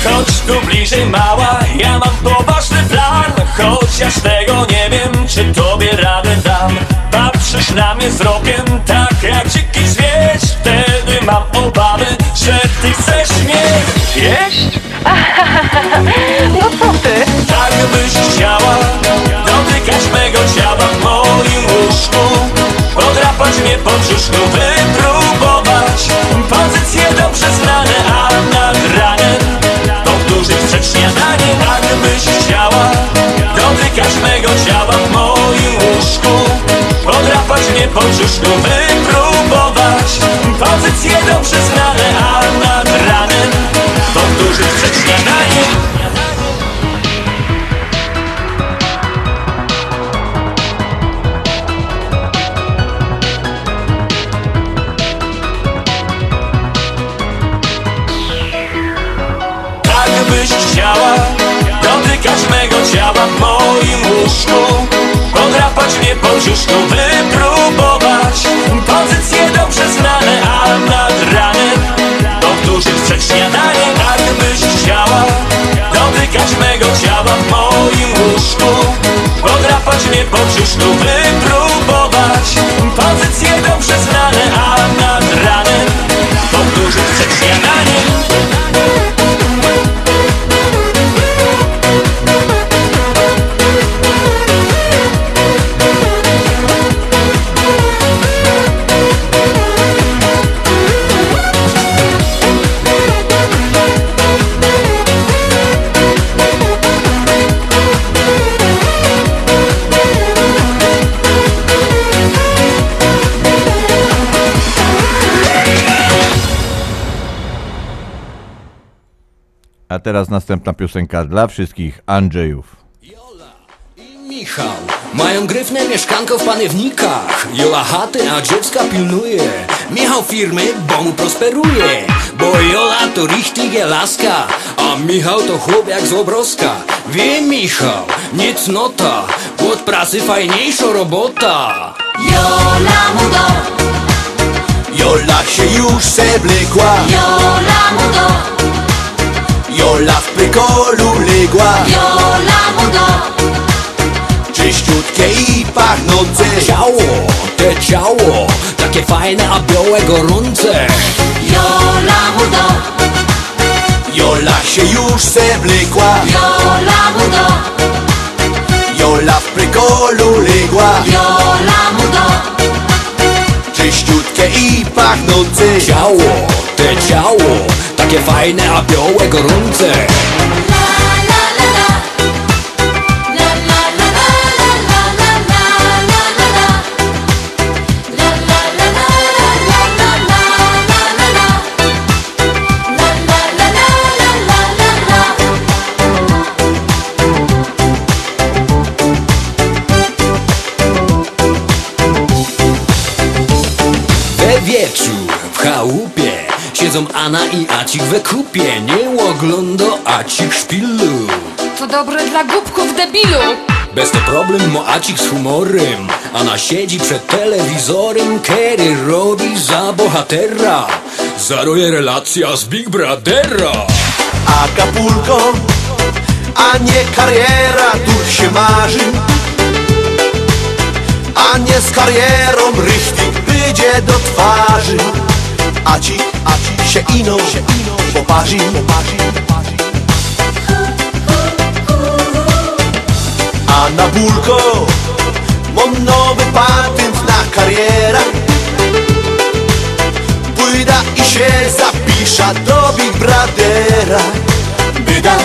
Chodź tu bliżej mała, ja mam Chociaż tego nie wiem, czy tobie radę dam. Patrzysz na mnie wzrokiem, tak jak dziki zwierz Wtedy mam obawy, że ty chcesz mnie jeść. No co ty? Tak byś chciała dotykać mego ciała w moim łóżku. Podrapać mnie po brzuszku, wypróbować Mnie po brzuszku, wypróbować Pozycje dobrze znane, a nad ranem Powtórzyć przed śniadaniem Tak byś chciała dotykać mego ciała w moim łóżku. Podrapać mnie po brzuszku, po brzuszku, wypróbować A teraz następna piosenka dla wszystkich Andrzejów. Michał Mają gryfne mieszkanko w panewnikach. Jola chaty, a dziecka pilnuje. Michał firmy, bo mu prosperuje. Bo Jola to richtige laska A Michał to chłop jak z obroska Wie Michał, nie cnota Od pracy fajniejsza robota. Jola mu do, Jola się już seblekła Jola mu do, Jola w pykolu legła. Jola mu do, Czyściutkie i pachnące Ciało, te ciało Takie fajne, a białe, gorące. Jola mu do, Jola się już seblekła Jola mu do, Jola w pykolu legła. Jola mu do, Czyściutkie i pachnące Ciało, te ciało Takie fajne, a białe, gorące Siedzą Anna i Acik we kupie. Nie ogląda Acik szpilu. To dobre dla głupków debilu. Bez to problem mo Acik z humorem. Anna siedzi przed telewizorem Kiedy robi za bohatera. Zaruje relacja z Big Brothera. Acapulco, a nie kariera, tu się marzy. A nie z karierą richtig wyjdzie do twarzy. A ci, a ci się ino, poparzy A na bulko mam nowy patent na karierę. Pójdę i się zapiszę do Big Brothera Byda,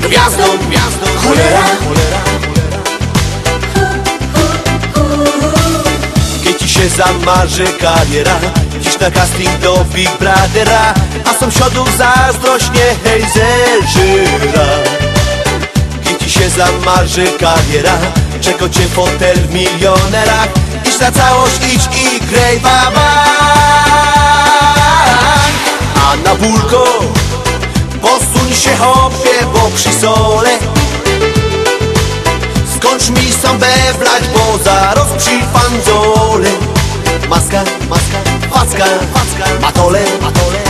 gwiazdą, gwiazdą, cholera. Kiedy ci się zamarzy kariera Dziś na casting do Big Brothera A sąsiadów zazdrość niechaj zeżyra Kiedy ci się zamarzy kariera Czego cię fotel w milionerach Idź na całość, idź i graj baba A na bulko Posuń się hopie, bo przy sole. Skończ mi sam bewlać, bo zaraz przy panzole Maska, maska, facka, matole, matole.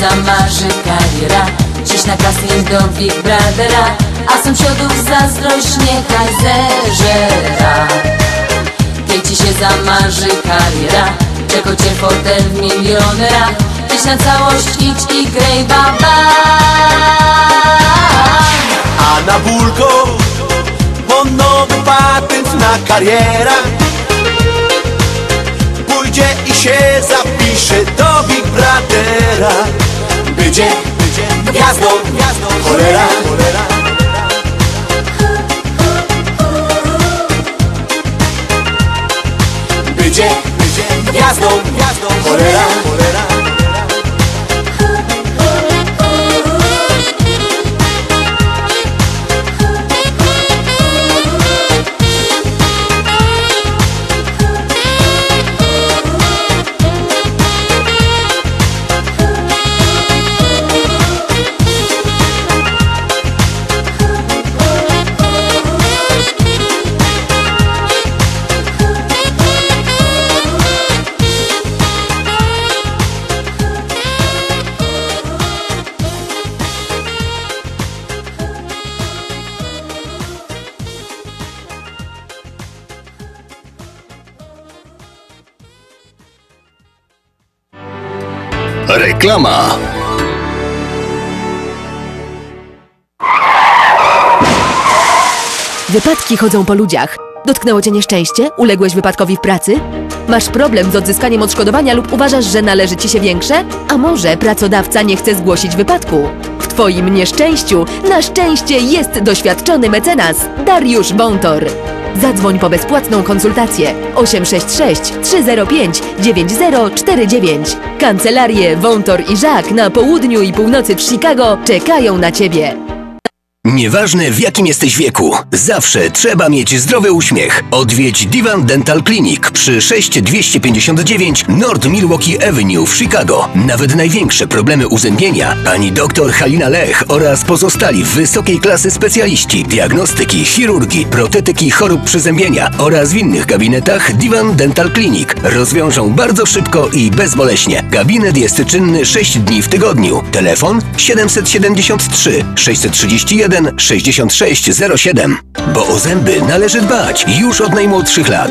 Zamarzy kariera Dziś na casting do Big Brothera A sąsiadów zazdrość niechaj zeżera Jeśli się zamarzy kariera Czego cię fotel w milionera. Idź na całość, idź i graj baba A na bulko Mam nowy patent na karierę. Pójdzie i się zapisze do Big Brothera. Będzie, będzie gwiazdą, gwiazdą, cholera, cholera. Będzie, będzie gwiazdą, gwiazdą, cholera, Reklama. Wypadki chodzą po ludziach. Dotknęło cię nieszczęście? Uległeś wypadkowi w pracy? Masz problem z odzyskaniem odszkodowania lub uważasz, że należy ci się większe? A może pracodawca nie chce zgłosić wypadku? W twoim nieszczęściu na szczęście jest doświadczony mecenas Dariusz Wątor. Zadzwoń po bezpłatną konsultację 866 305 9049. Kancelarie Wątor i Żak na południu i północy w Chicago czekają na ciebie. Nieważne w jakim jesteś wieku, zawsze trzeba mieć zdrowy uśmiech. Odwiedź Divan Dental Clinic przy 6259 North Milwaukee Avenue w Chicago. Nawet największe problemy uzębienia pani dr Halina Lech oraz pozostali wysokiej klasy specjaliści diagnostyki, chirurgii, protetyki chorób przyzębienia oraz w innych gabinetach Divan Dental Clinic rozwiążą bardzo szybko i bezboleśnie. Gabinet jest czynny 6 dni w tygodniu. Telefon 773 631 6607. Bo o zęby należy dbać już od najmłodszych lat.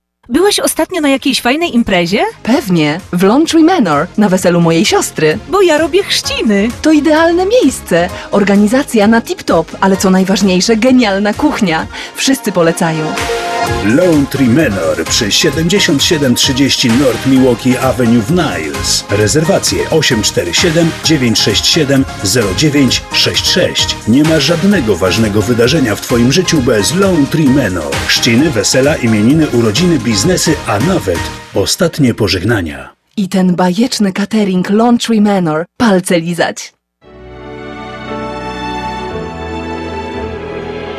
Byłeś ostatnio na jakiejś fajnej imprezie? Pewnie, w Laundry Manor, na weselu mojej siostry. Bo ja robię chrzciny. To idealne miejsce. Organizacja na tip-top, ale co najważniejsze, genialna kuchnia. Wszyscy polecają. Laundry Manor przy 7730 North Milwaukee Avenue w Niles. Rezerwacje 847 967 0966. Nie ma żadnego ważnego wydarzenia w Twoim życiu bez Laundry Manor. Chrzciny, wesela, imieniny, urodziny, biznesy, a nawet ostatnie pożegnania. I ten bajeczny catering Laundry Manor. Palce lizać.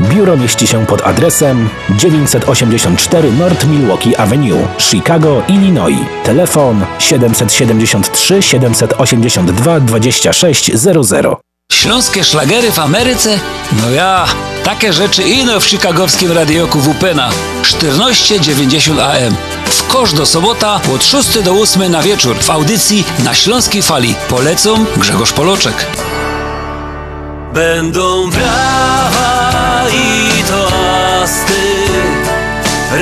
Biuro mieści się pod adresem 984 North Milwaukee Avenue, Chicago, Illinois. Telefon 773 782 2600. Śląskie szlagery w Ameryce? No ja, takie rzeczy ino w chicagowskim radioku WPNA 1490 AM. W kosz do sobota od 6 do 8 na wieczór w audycji na Śląskiej Fali. Polecą Grzegorz Poloczek. Będą brawa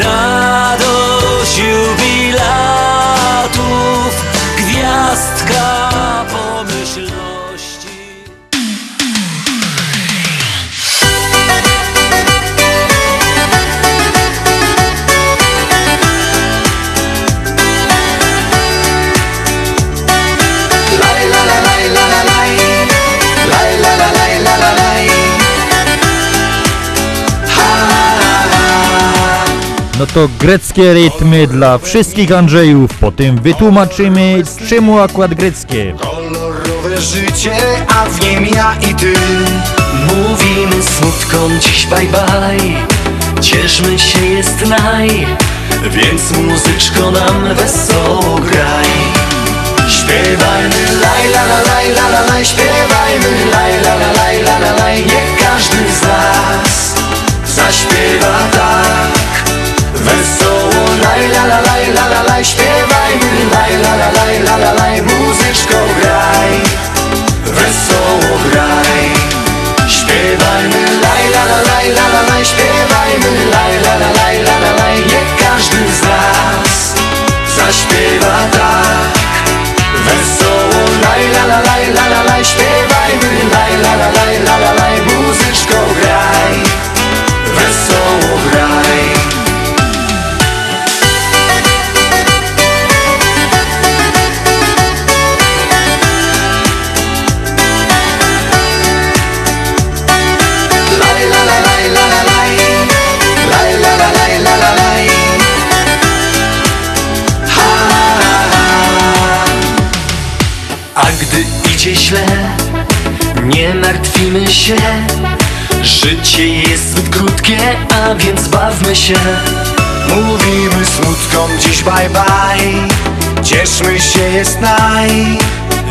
Run. No to greckie rytmy dla wszystkich Andrzejów. Potem wytłumaczymy, czemu akurat greckie. Kolorowe życie, a w nim ja i ty. Mówimy smutkom dziś bye bye Cieszmy się jest naj. Więc muzyczko nam wesoło graj. Śpiewajmy laj la la laj la la laj. Śpiewajmy laj la la laj la la laj. Niech każdy z nas zaśpiewa tak Wesoło laj la la laj la la laj Śpiewajmy laj la la laj la la laj Muzyczko graj Wesoło graj Śpiewajmy laj la la laj la la laj Śpiewajmy laj la la laj la la laj Niech każdy z nas zaśpiewa tak Wesoło laj la la laj la la laj Śpiewajmy laj la la laj la la laj Muzyczko graj Wesoło graj idzie źle. Nie martwimy się. Życie jest zbyt krótkie, a więc bawmy się. Mówimy smutkom dziś bye bye. Cieszmy się jest naj.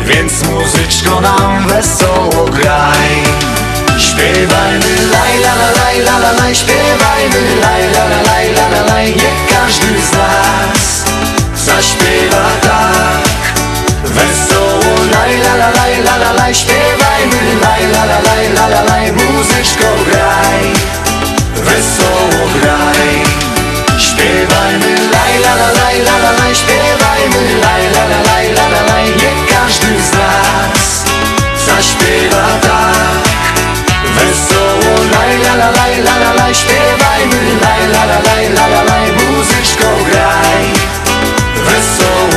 Więc muzyczko nam wesoło graj. Śpiewajmy laj la la laj la la laj. Śpiewajmy laj la la laj la la laj. Niech każdy z nas zaśpiewa tak Wesoło laj la la laj la la laj Śpiewajmy laj la la laj la la laj Muzyczko graj Wesoło graj Śpiewajmy laj la la laj la la laj Śpiewajmy laj la la laj la la laj Niech każdy z nas zaśpiewa tak Wesoło laj la la laj la la laj Śpiewajmy laj la la laj la la laj Muzyczko graj Wesoło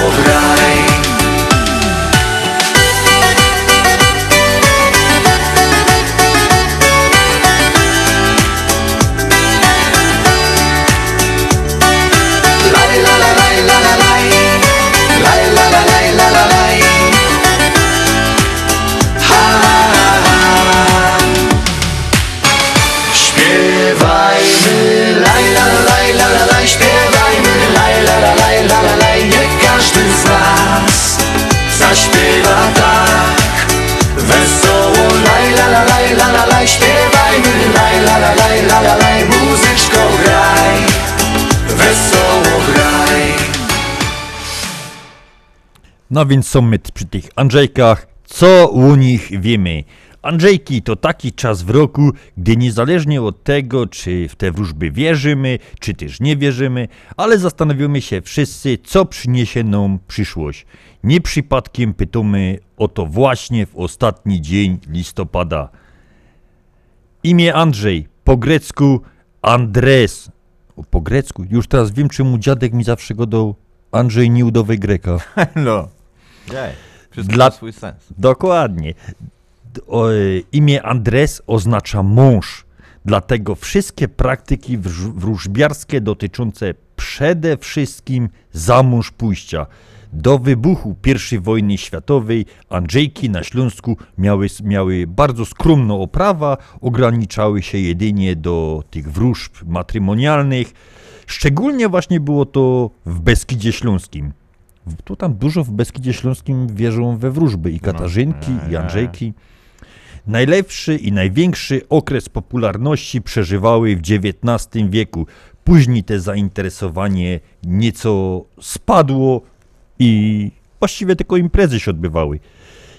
No więc są my przy tych Andrzejkach. Co u nich wiemy? Andrzejki to taki czas w roku, gdy niezależnie od tego, czy w te wróżby wierzymy, czy też nie wierzymy, ale zastanowimy się wszyscy, co przyniesie nam przyszłość. Nie przypadkiem pytamy o to właśnie w ostatni dzień listopada. Imię Andrzej, po grecku Andres. Po grecku? Już teraz wiem, czemu dziadek mi zawsze go dał Andrzej Nieudowy Greka. No. Wszystko Dla... ma swój sens. Dokładnie. O, e, imię Andres oznacza mąż. Dlatego wszystkie praktyki wróż- wróżbiarskie dotyczące przede wszystkim za mąż pójścia. Do wybuchu I wojny światowej Andrzejki na Śląsku miały, miały bardzo skromną oprawę, ograniczały się jedynie do tych wróżb matrymonialnych. Szczególnie właśnie było to w Beskidzie Śląskim. Tu tam dużo w Beskidzie Śląskim wierzą we wróżby i Katarzynki, i Andrzejki. Najlepszy i największy okres popularności przeżywały w XIX wieku. Później te zainteresowanie nieco spadło i właściwie tylko imprezy się odbywały.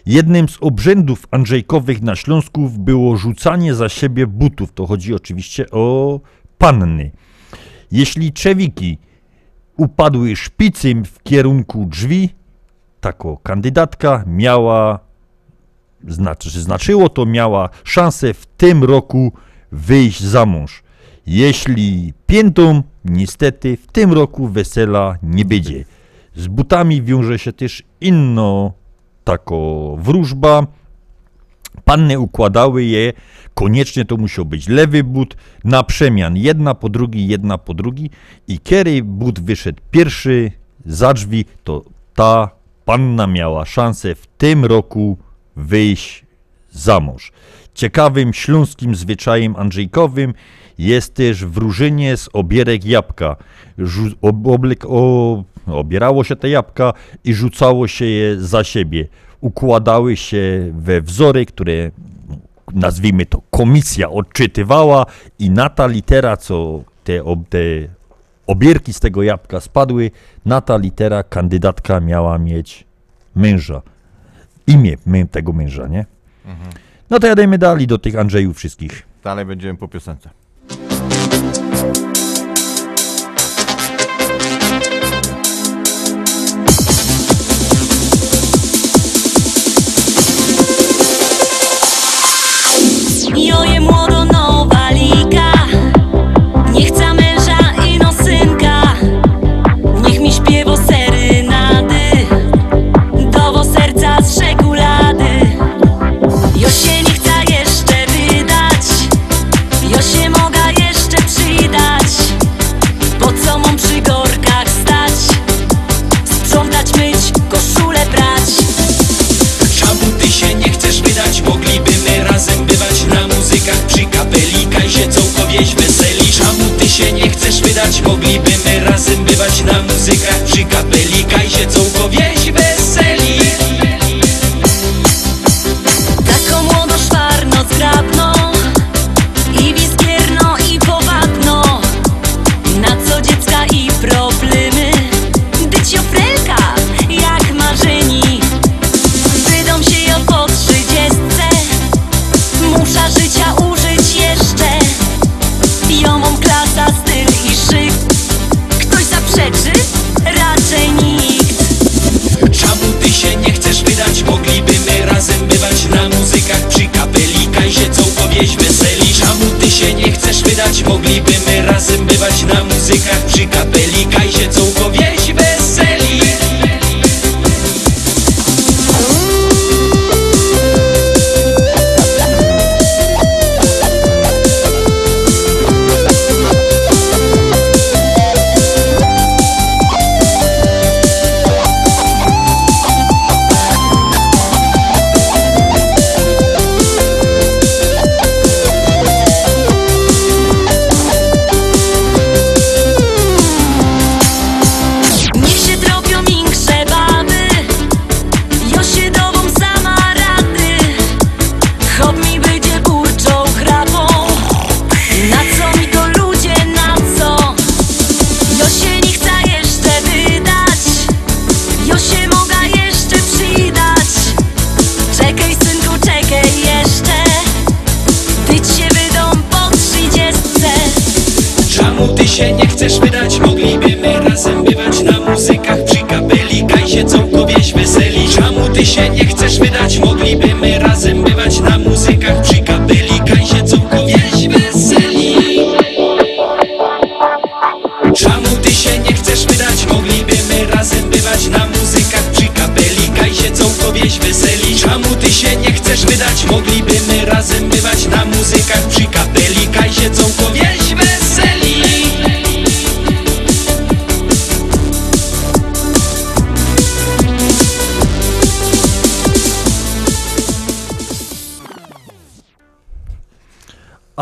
Jednym z obrzędów andrzejkowych na Śląsku było rzucanie za siebie butów. To chodzi oczywiście o panny. Jeśli trzewiki upadły szpicym w kierunku drzwi, tako kandydatka miała, znaczy, znaczyło to miała szansę w tym roku wyjść za mąż. Jeśli piętą, niestety w tym roku wesela nie będzie. Z butami wiąże się też inno tako wróżba. Panny układały je, koniecznie to musiał być lewy but, na przemian, jedna po drugi, jedna po drugi i kiedy but wyszedł pierwszy za drzwi, to ta panna miała szansę w tym roku wyjść za mąż. Ciekawym śląskim zwyczajem andrzejkowym jest też wróżenie z obierek jabłka. Rzu- ob, obierało się te jabłka i rzucało się je za siebie. Układały się we wzory, które nazwijmy to komisja odczytywała i na ta litera, co te, ob, te obierki z tego jabłka spadły, na ta litera kandydatka miała mieć męża. Imię tego męża, nie? Mhm. No to jadajmy dalej do tych Andrzejów wszystkich. Dalej będziemy po piosence. Party. My razem bywać na muzykach przy kapelika i się chcesz wydać? Mogliby my razem bywać na muzykach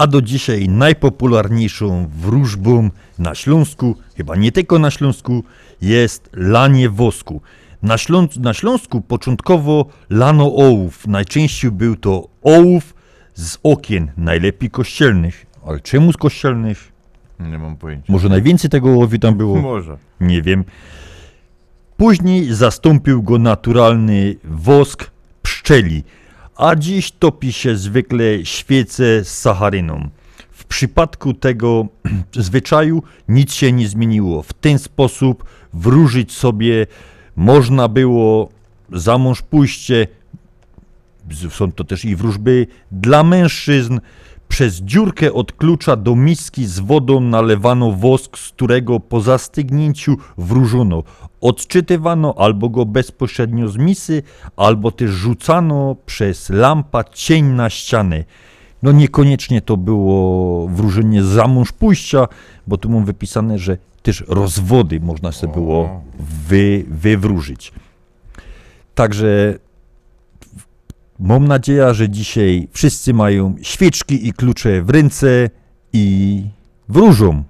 do dzisiaj najpopularniejszą wróżbą na Śląsku, chyba nie tylko na Śląsku, jest lanie wosku. Na, Śląs na Śląsku początkowo lano ołów. Najczęściej był to ołów z okien, najlepiej kościelnych. Ale czemu z kościelnych? Nie mam pojęcia. Może najwięcej tego ołowiu tam było? Może. Nie wiem. Później zastąpił go naturalny wosk pszczeli, a dziś topi się zwykle świece z sacharyną. W przypadku tego zwyczaju nic się nie zmieniło. W ten sposób wróżyć sobie można było za mąż pójście, są to też i wróżby dla mężczyzn. Przez dziurkę od klucza do miski z wodą nalewano wosk, z którego po zastygnięciu wróżono. Odczytywano albo go bezpośrednio z misy, albo też rzucano przez lampa cień na ścianę. No niekoniecznie to było wróżenie za mąż pójścia, bo tu mam wypisane, że też rozwody można sobie było wy, wywróżyć. Także mam nadzieję, że dzisiaj wszyscy mają świeczki i klucze w ręce i wróżą.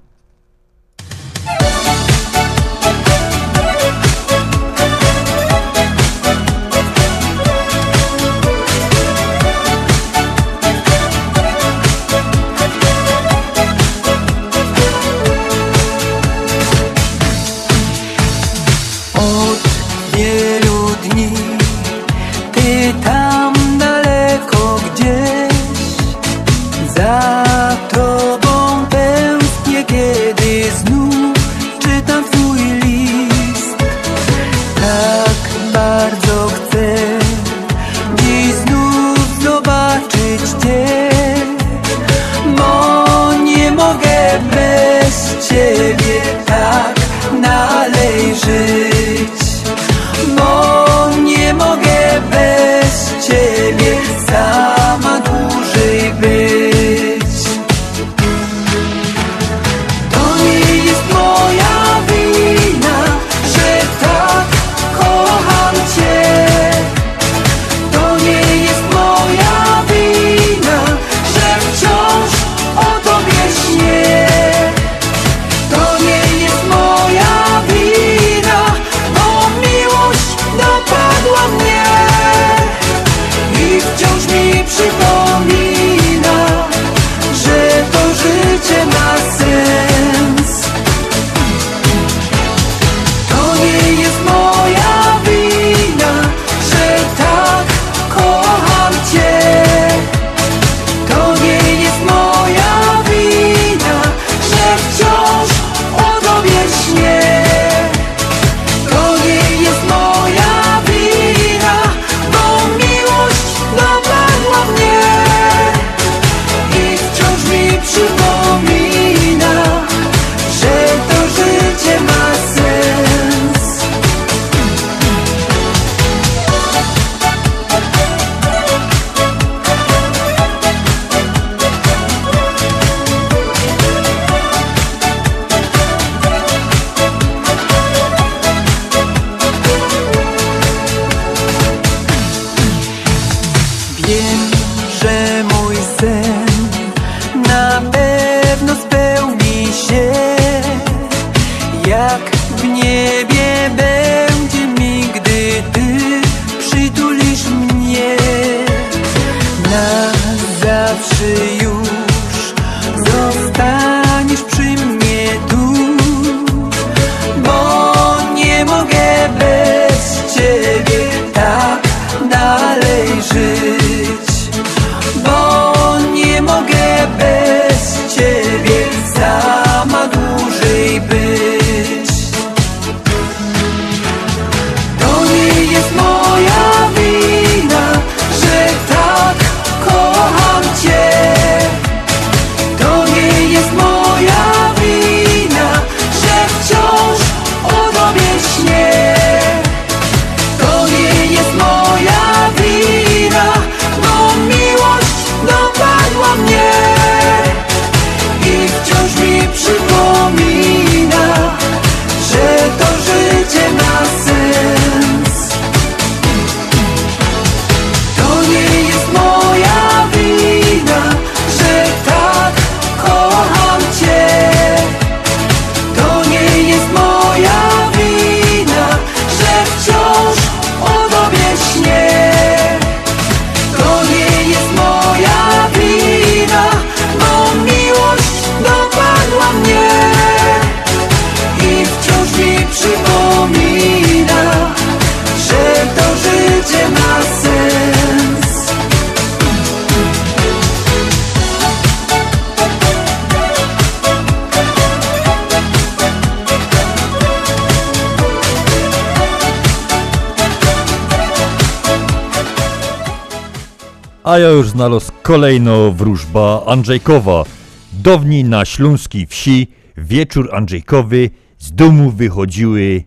A ja już znalazł kolejno wróżba Andrzejkowa. Dawniej na śląskiej wsi wieczór Andrzejkowy z domu wychodziły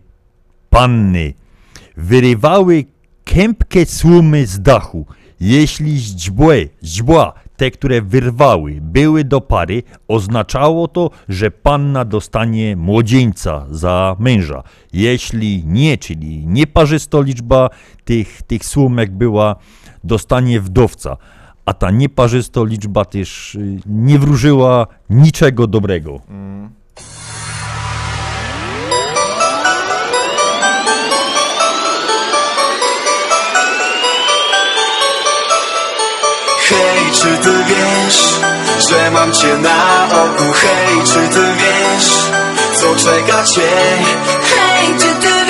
panny. Wyrywały kępkę słomy z dachu. Jeśli źdźbłe, źdźbła, te, które wyrwały, były do pary, oznaczało to, że panna dostanie młodzieńca za męża. Jeśli nie, czyli nieparzysto liczba tych, tych słomek była, dostanie wdowca. A ta nieparzysto liczba też y, nie wróżyła niczego dobrego. Hej, czy ty wiesz, że mam cię na oku? Hej, czy ty wiesz, co czeka cię? Hej, czy ty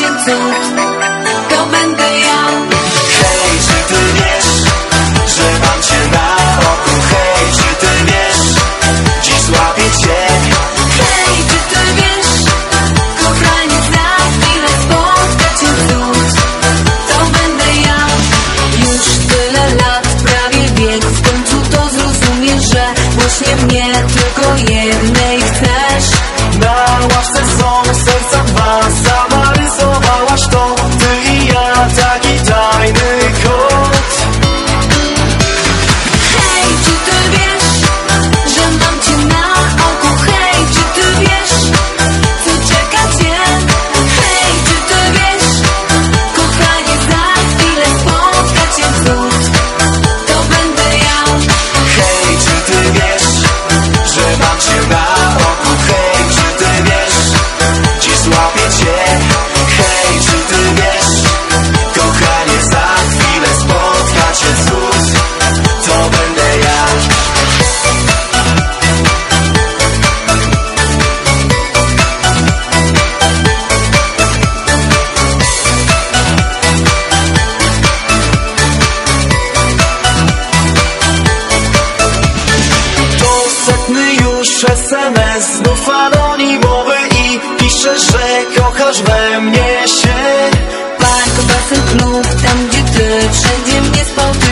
To będę ja Hej, czy ty wiesz, że mam cię na oku? Hej, czy ty wiesz, dziś złapię cię? Hej, czy ty wiesz, kochanie, za chwilę spotka cię cud To będę ja Już tyle lat, prawie wiek W końcu to zrozumiesz, że właśnie mnie tylko jednej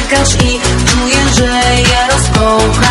spotykasz i czuję, że ja rozkocham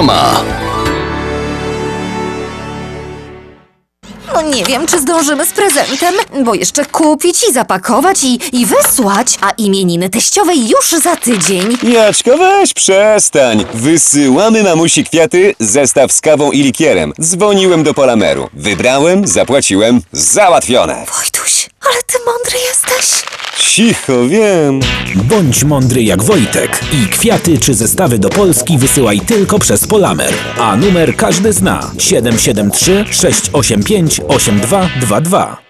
Reklama. No nie wiem, czy zdążymy z prezentem, bo jeszcze kupić i zapakować i, i wysłać, a imieniny teściowej już za tydzień. Jaczko, weź przestań. Wysyłamy mamusi kwiaty, zestaw z kawą i likierem. Dzwoniłem do Polameru. Wybrałem, zapłaciłem, załatwione. Wojtuś, ale ty mądry jesteś. Cicho, wiem. Bądź mądry jak Wojtek i kwiaty czy zestawy do Polski wysyłaj tylko przez Polamer. A numer każdy zna 773 685 8222.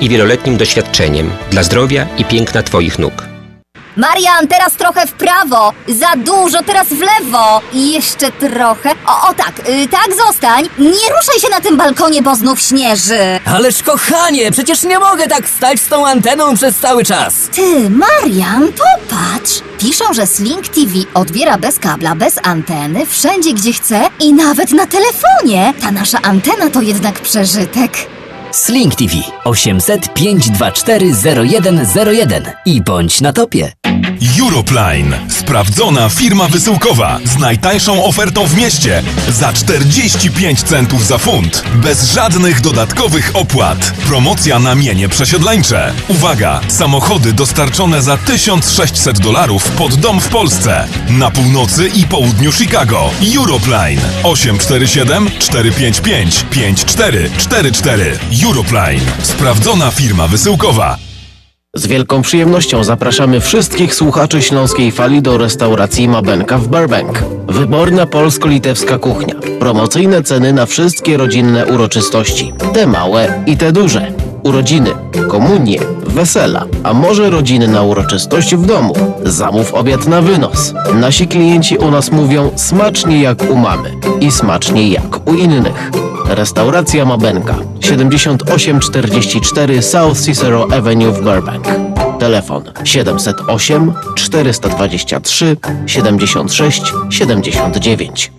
i wieloletnim doświadczeniem dla zdrowia i piękna Twoich nóg. Marian, teraz trochę w prawo. Za dużo, teraz w lewo. I jeszcze trochę. O, o tak, y, tak zostań. Nie ruszaj się na tym balkonie, bo znów śnieży. Ależ kochanie, przecież nie mogę tak stać z tą anteną przez cały czas. Ty, Marian, popatrz. Piszą, że Sling TV odbiera bez kabla, bez anteny, wszędzie gdzie chce i nawet na telefonie. Ta nasza antena to jednak przeżytek. Sling TV 800 524 0101 i bądź na topie. Europline. Sprawdzona firma wysyłkowa z najtańszą ofertą w mieście za 45 centów za funt. Bez żadnych dodatkowych opłat. Promocja na mienie przesiedleńcze. Uwaga! Samochody dostarczone za 1600 dolarów pod dom w Polsce. Na północy i południu Chicago. Europline. 847 455 5444. Europline. Sprawdzona firma wysyłkowa. Z wielką przyjemnością zapraszamy wszystkich słuchaczy Śląskiej Fali do restauracji Mabenka w Burbank. Wyborna polsko-litewska kuchnia. Promocyjne ceny na wszystkie rodzinne uroczystości. Te małe i te duże. Urodziny, komunie, wesela, a może rodziny na uroczystość w domu. Zamów obiad na wynos. Nasi klienci u nas mówią smacznie jak u mamy i smacznie jak u innych. Restauracja Mabenka 7844 South Cicero Avenue w Burbank. Telefon 708 423 76 79.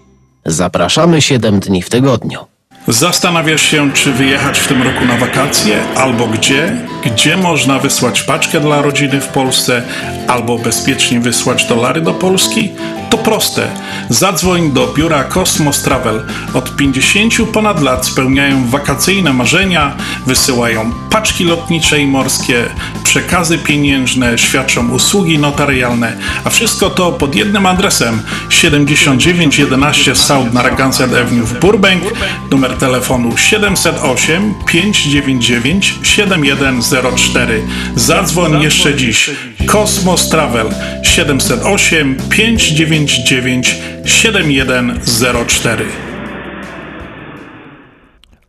Zapraszamy 7 dni w tygodniu. Zastanawiasz się, czy wyjechać w tym roku na wakacje, albo gdzie? Gdzie można wysłać paczkę dla rodziny w Polsce, albo bezpiecznie wysłać dolary do Polski? To proste. Zadzwoń do biura Cosmos Travel. Od 50 ponad lat spełniają wakacyjne marzenia, wysyłają paczki lotnicze i morskie, przekazy pieniężne, świadczą usługi notarialne, a wszystko to pod jednym adresem 7911 South Narragansett Avenue w Burbank, numer telefonu 708 599 7104. Zadzwoń jeszcze dziś. Cosmos Travel 708 599 7104.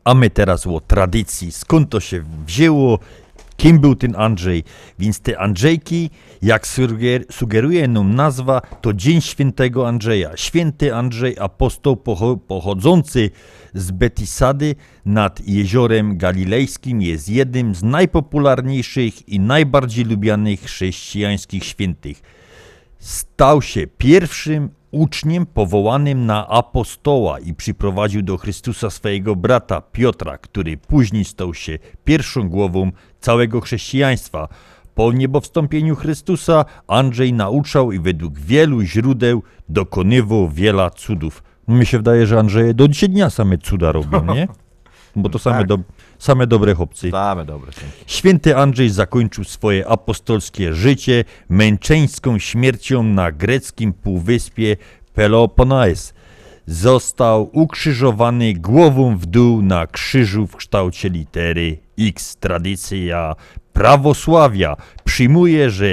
A my teraz o tradycji, skąd to się wzięło, kim był ten Andrzej. Więc te Andrzejki, jak suger, sugeruje nam nazwa, to Dzień Świętego Andrzeja. Święty Andrzej, apostoł pocho- pochodzący z Betisady nad Jeziorem Galilejskim, jest jednym z najpopularniejszych i najbardziej lubianych chrześcijańskich świętych. Stał się pierwszym uczniem powołanym na apostoła i przyprowadził do Chrystusa swojego brata Piotra, który później stał się pierwszą głową całego chrześcijaństwa. Po niebowstąpieniu Chrystusa Andrzej nauczał i według wielu źródeł dokonywał wiele cudów. Mi się wydaje, że Andrzeje do dzisiaj dnia same cuda robią, nie? Bo to same, Tak. do, same dobre chłopcy. Same dobre. są. Święty Andrzej zakończył swoje apostolskie życie męczeńską śmiercią na greckim półwyspie Peloponnes. Został ukrzyżowany głową w dół na krzyżu w kształcie litery X. Tradycja prawosławia przyjmuje, że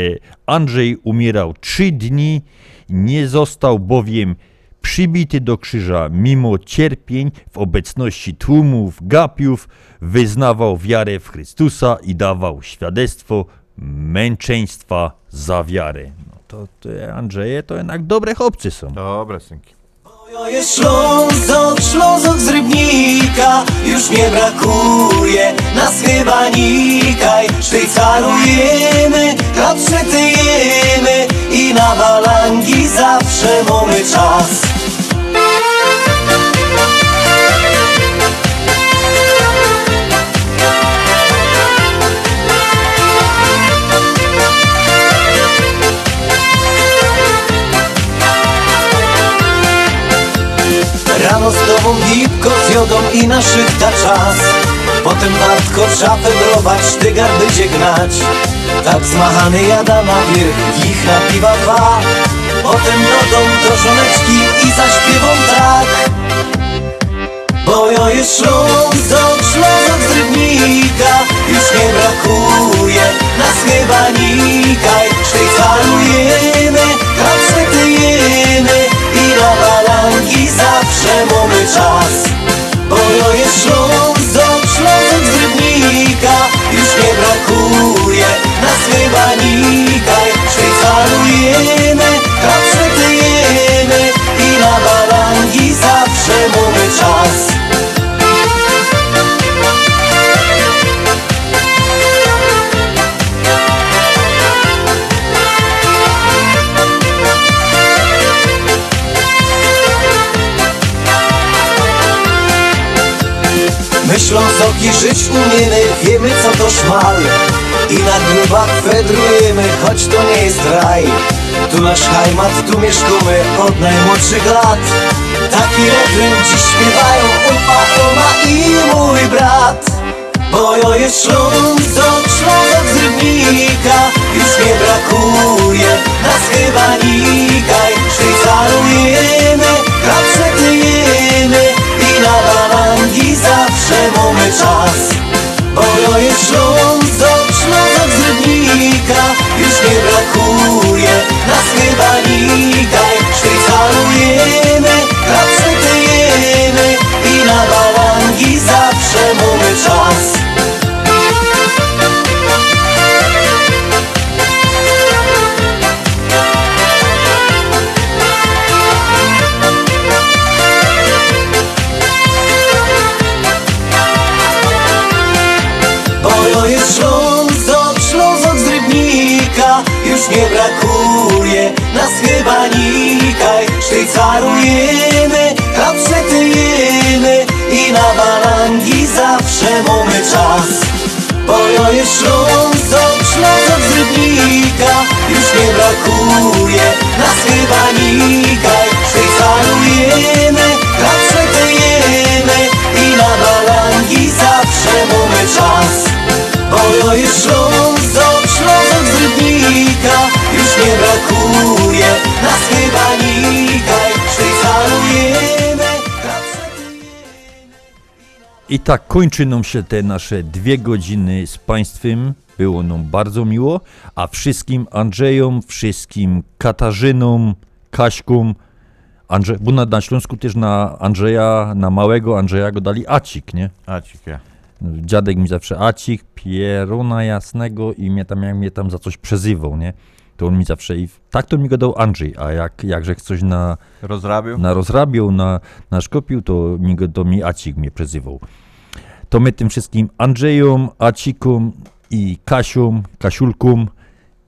Andrzej umierał trzy dni, nie został bowiem przybity do krzyża mimo cierpień w obecności tłumów gapiów, wyznawał wiarę w Chrystusa i dawał świadectwo męczeństwa za wiarę. No to te Andrzeje to jednak dobre chłopcy są. Dobre synki. To jest Ślązok, Ślązok z Rybnika Już nie brakuje nas chyba nikaj Szwajcarujemy, chleb przetyjemy I na balangi zawsze mamy czas Rano z tobą i na szychta czas. Potem wartko szafę brować, tygar będzie gnać. Tak zmachany jada na wierzch, ich na piwa dwa. Potem dom do żoneczki i zaśpiewą tak. Bo ja jest Ślązok, Ślązok z Rybnika Już nie brakuje nas chyba nikaj. Szwajcarujemy, chleb tyjemy I na balangi zawsze mamy czas Bo ja jest Ślązok, Myślą soki żyć umiemy, wiemy co to szmal. I na grubach fedrujemy, choć to nie jest raj. Tu nasz hajmat, tu mieszkamy od najmłodszych lat. Taki refren dziś śpiewają upa, oma i mój brat. Bo ja jest Ślązok, Ślązok z Rybnika Już nie brakuje nas chyba nikaj Szwajcarujemy, chleb przetyjemy I na zawsze mamy czas Bo ja jest Ślązok, Ślązok z Rybnika Już nie brakuje nas chyba nikaj Szwajcarujemy, chleb przetyjemy I na balangi zawsze mamy czas nikaj Szwajcarujemy, chleb przetyjemy I na balangi zawsze mamy czas. Bo ja jest Ślązok, Ślązok z Rybnika Już nie brakuje nas chyba nikaj Szwajcarujemy, chleb przetyjemy I na balangi zawsze mamy czas. Bo ja I tak kończy nam się te nasze dwie godziny z Państwem. Było nam bardzo miło, a wszystkim Andrzejom, wszystkim Katarzynom, Kaśkom, Andrzej, bo na, na Śląsku też na Andrzeja, na małego Andrzeja go dali Acik, nie? Acik, ja. Dziadek mi zawsze Acik, Pieruna Jasnego i mnie tam, jak mnie tam za coś przezywał, nie? To on mi zawsze i tak to mi go dał Andrzej, a jak, jakże coś na Rozrabiał? na rozrabiał, na, na szkopił, to mi to mi Acik mnie przezywał. To my tym wszystkim Andrzejom, Acikom i Kasiom, Kasiulkom,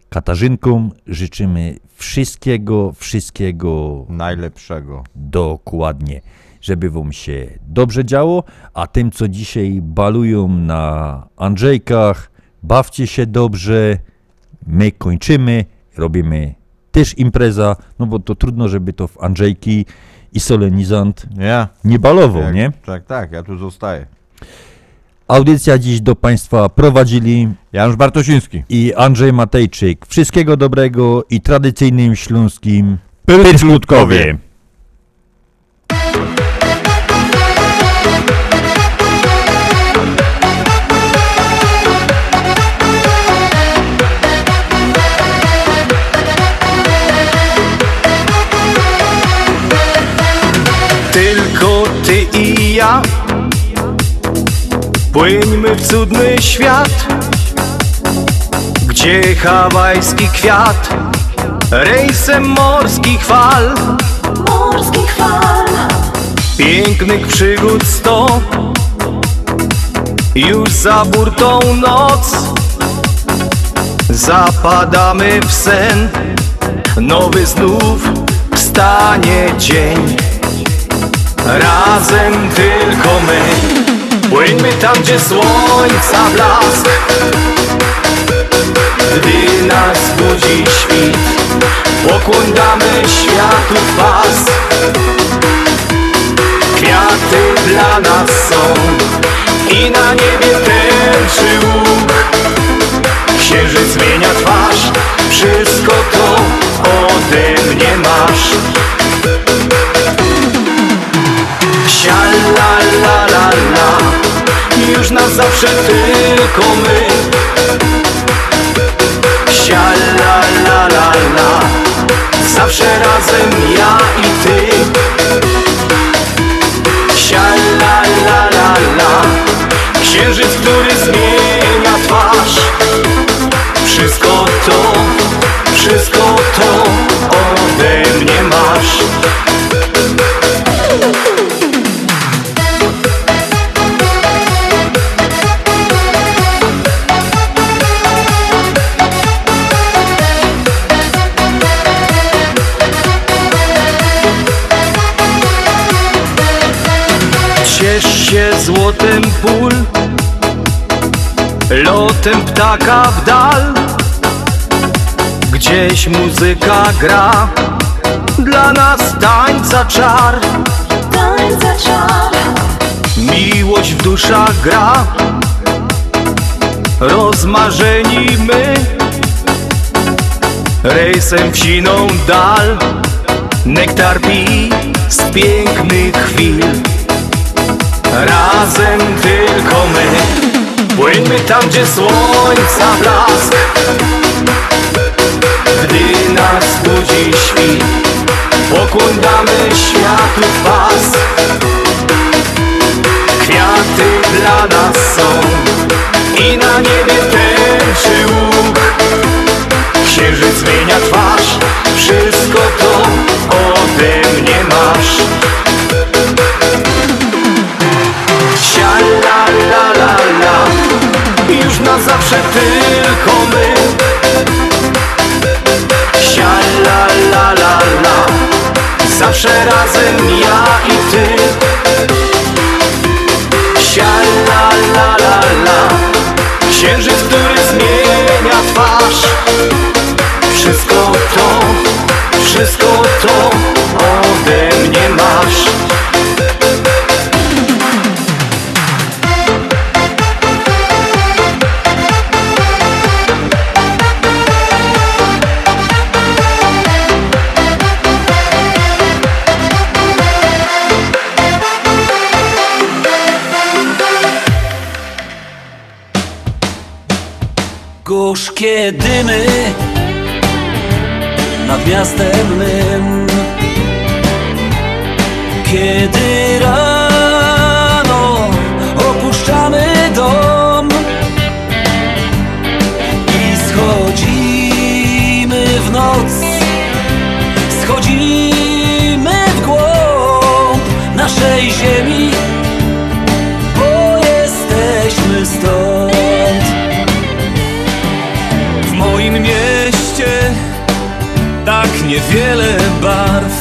Katarzynkom życzymy wszystkiego, wszystkiego najlepszego. Dokładnie, żeby wam się dobrze działo, a tym, co dzisiaj balują na Andrzejkach, bawcie się dobrze, my kończymy, robimy też impreza, no bo to trudno, żeby to w Andrzejki i solenizant Ja. nie balował, Jak- nie? Tak, tak, ja tu zostaję. Audycja dziś do Państwa prowadzili Janusz Bartosiński i Andrzej Matejczyk. Wszystkiego dobrego i tradycyjnym śląskim Pyrczlutkowie. Ja Płyńmy w cudny świat Gdzie hawajski kwiat Rejsem morskich fal morskich fal Pięknych przygód sto. Już za burtą noc Zapadamy w sen. Nowy znów wstanie dzień Razem tylko my. Płyńmy tam, gdzie słońca blask. Gdy nas budzi świt Pokłon damy światu pas. Kwiaty dla nas są I na niebie tęczy łuk. Księżyc zmienia twarz Wszystko to ode mnie masz Sia la la la Już na zawsze tylko my. Sia la la la Zawsze razem ja i ty. Sia la la la la. Księżyc, który zmienia twarz. Wszystko to, wszystko to ode mnie masz złotem pól Lotem ptaka w dal. Gdzieś muzyka gra Dla nas tańca czar. Tańca czar. Miłość w duszach gra. Rozmarzeni my Rejsem w siną dal. Nektar pi z pięknych chwil Razem tylko my Płyńmy tam, gdzie słońca blask. Gdy nas budzi świt Pokłon damy światu pas Kwiaty dla nas są I na niebie tęczy łuk. Księżyc zmienia twarz Wszystko to ode mnie masz la la la. Już na zawsze tylko my. Sia la la la la. Zawsze razem ja i ty. Sia la la la la. Księżyc, który zmienia twarz. Wszystko to, wszystko to ode mnie masz Gorzkie dymy nad miastem mym. Kiedy rano niewiele barw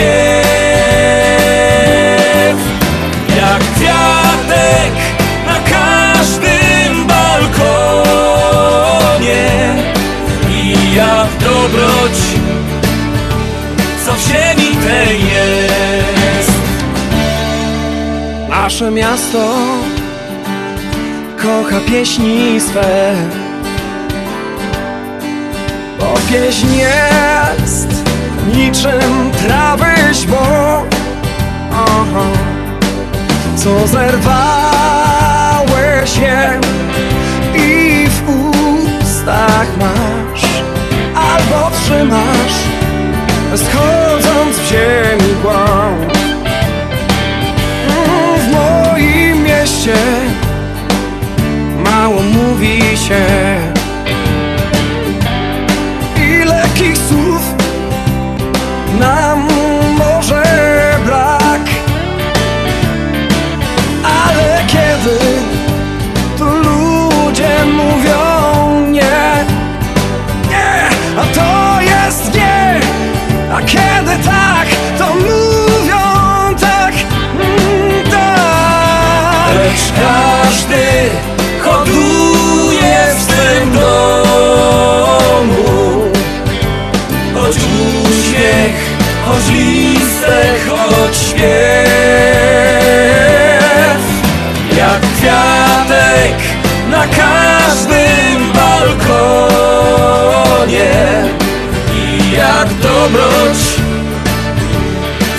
śpiew Jak kwiatek na każdym balkonie. I jak dobroć, co w ziemi tej jest. Nasze miasto kocha pieśni swe. Bo pieśń niczym trawy Aha. Co zerwały się i w ustach masz Albo trzymasz schodząc w ziemi głąb. W moim mieście mało mówi się Choć uśmiech, choć listek, choć śpiew. Jak kwiatek na każdym balkonie. I jak dobroć,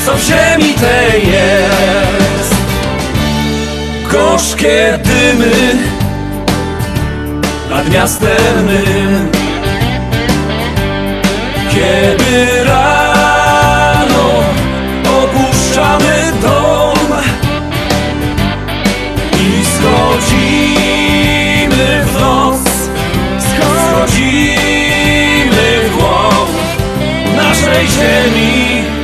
co w ziemi tej jest. Gorzkie dymy nad miastem mym Kiedy rano opuszczamy dom I schodzimy w noc Schodzimy w głąb naszej ziemi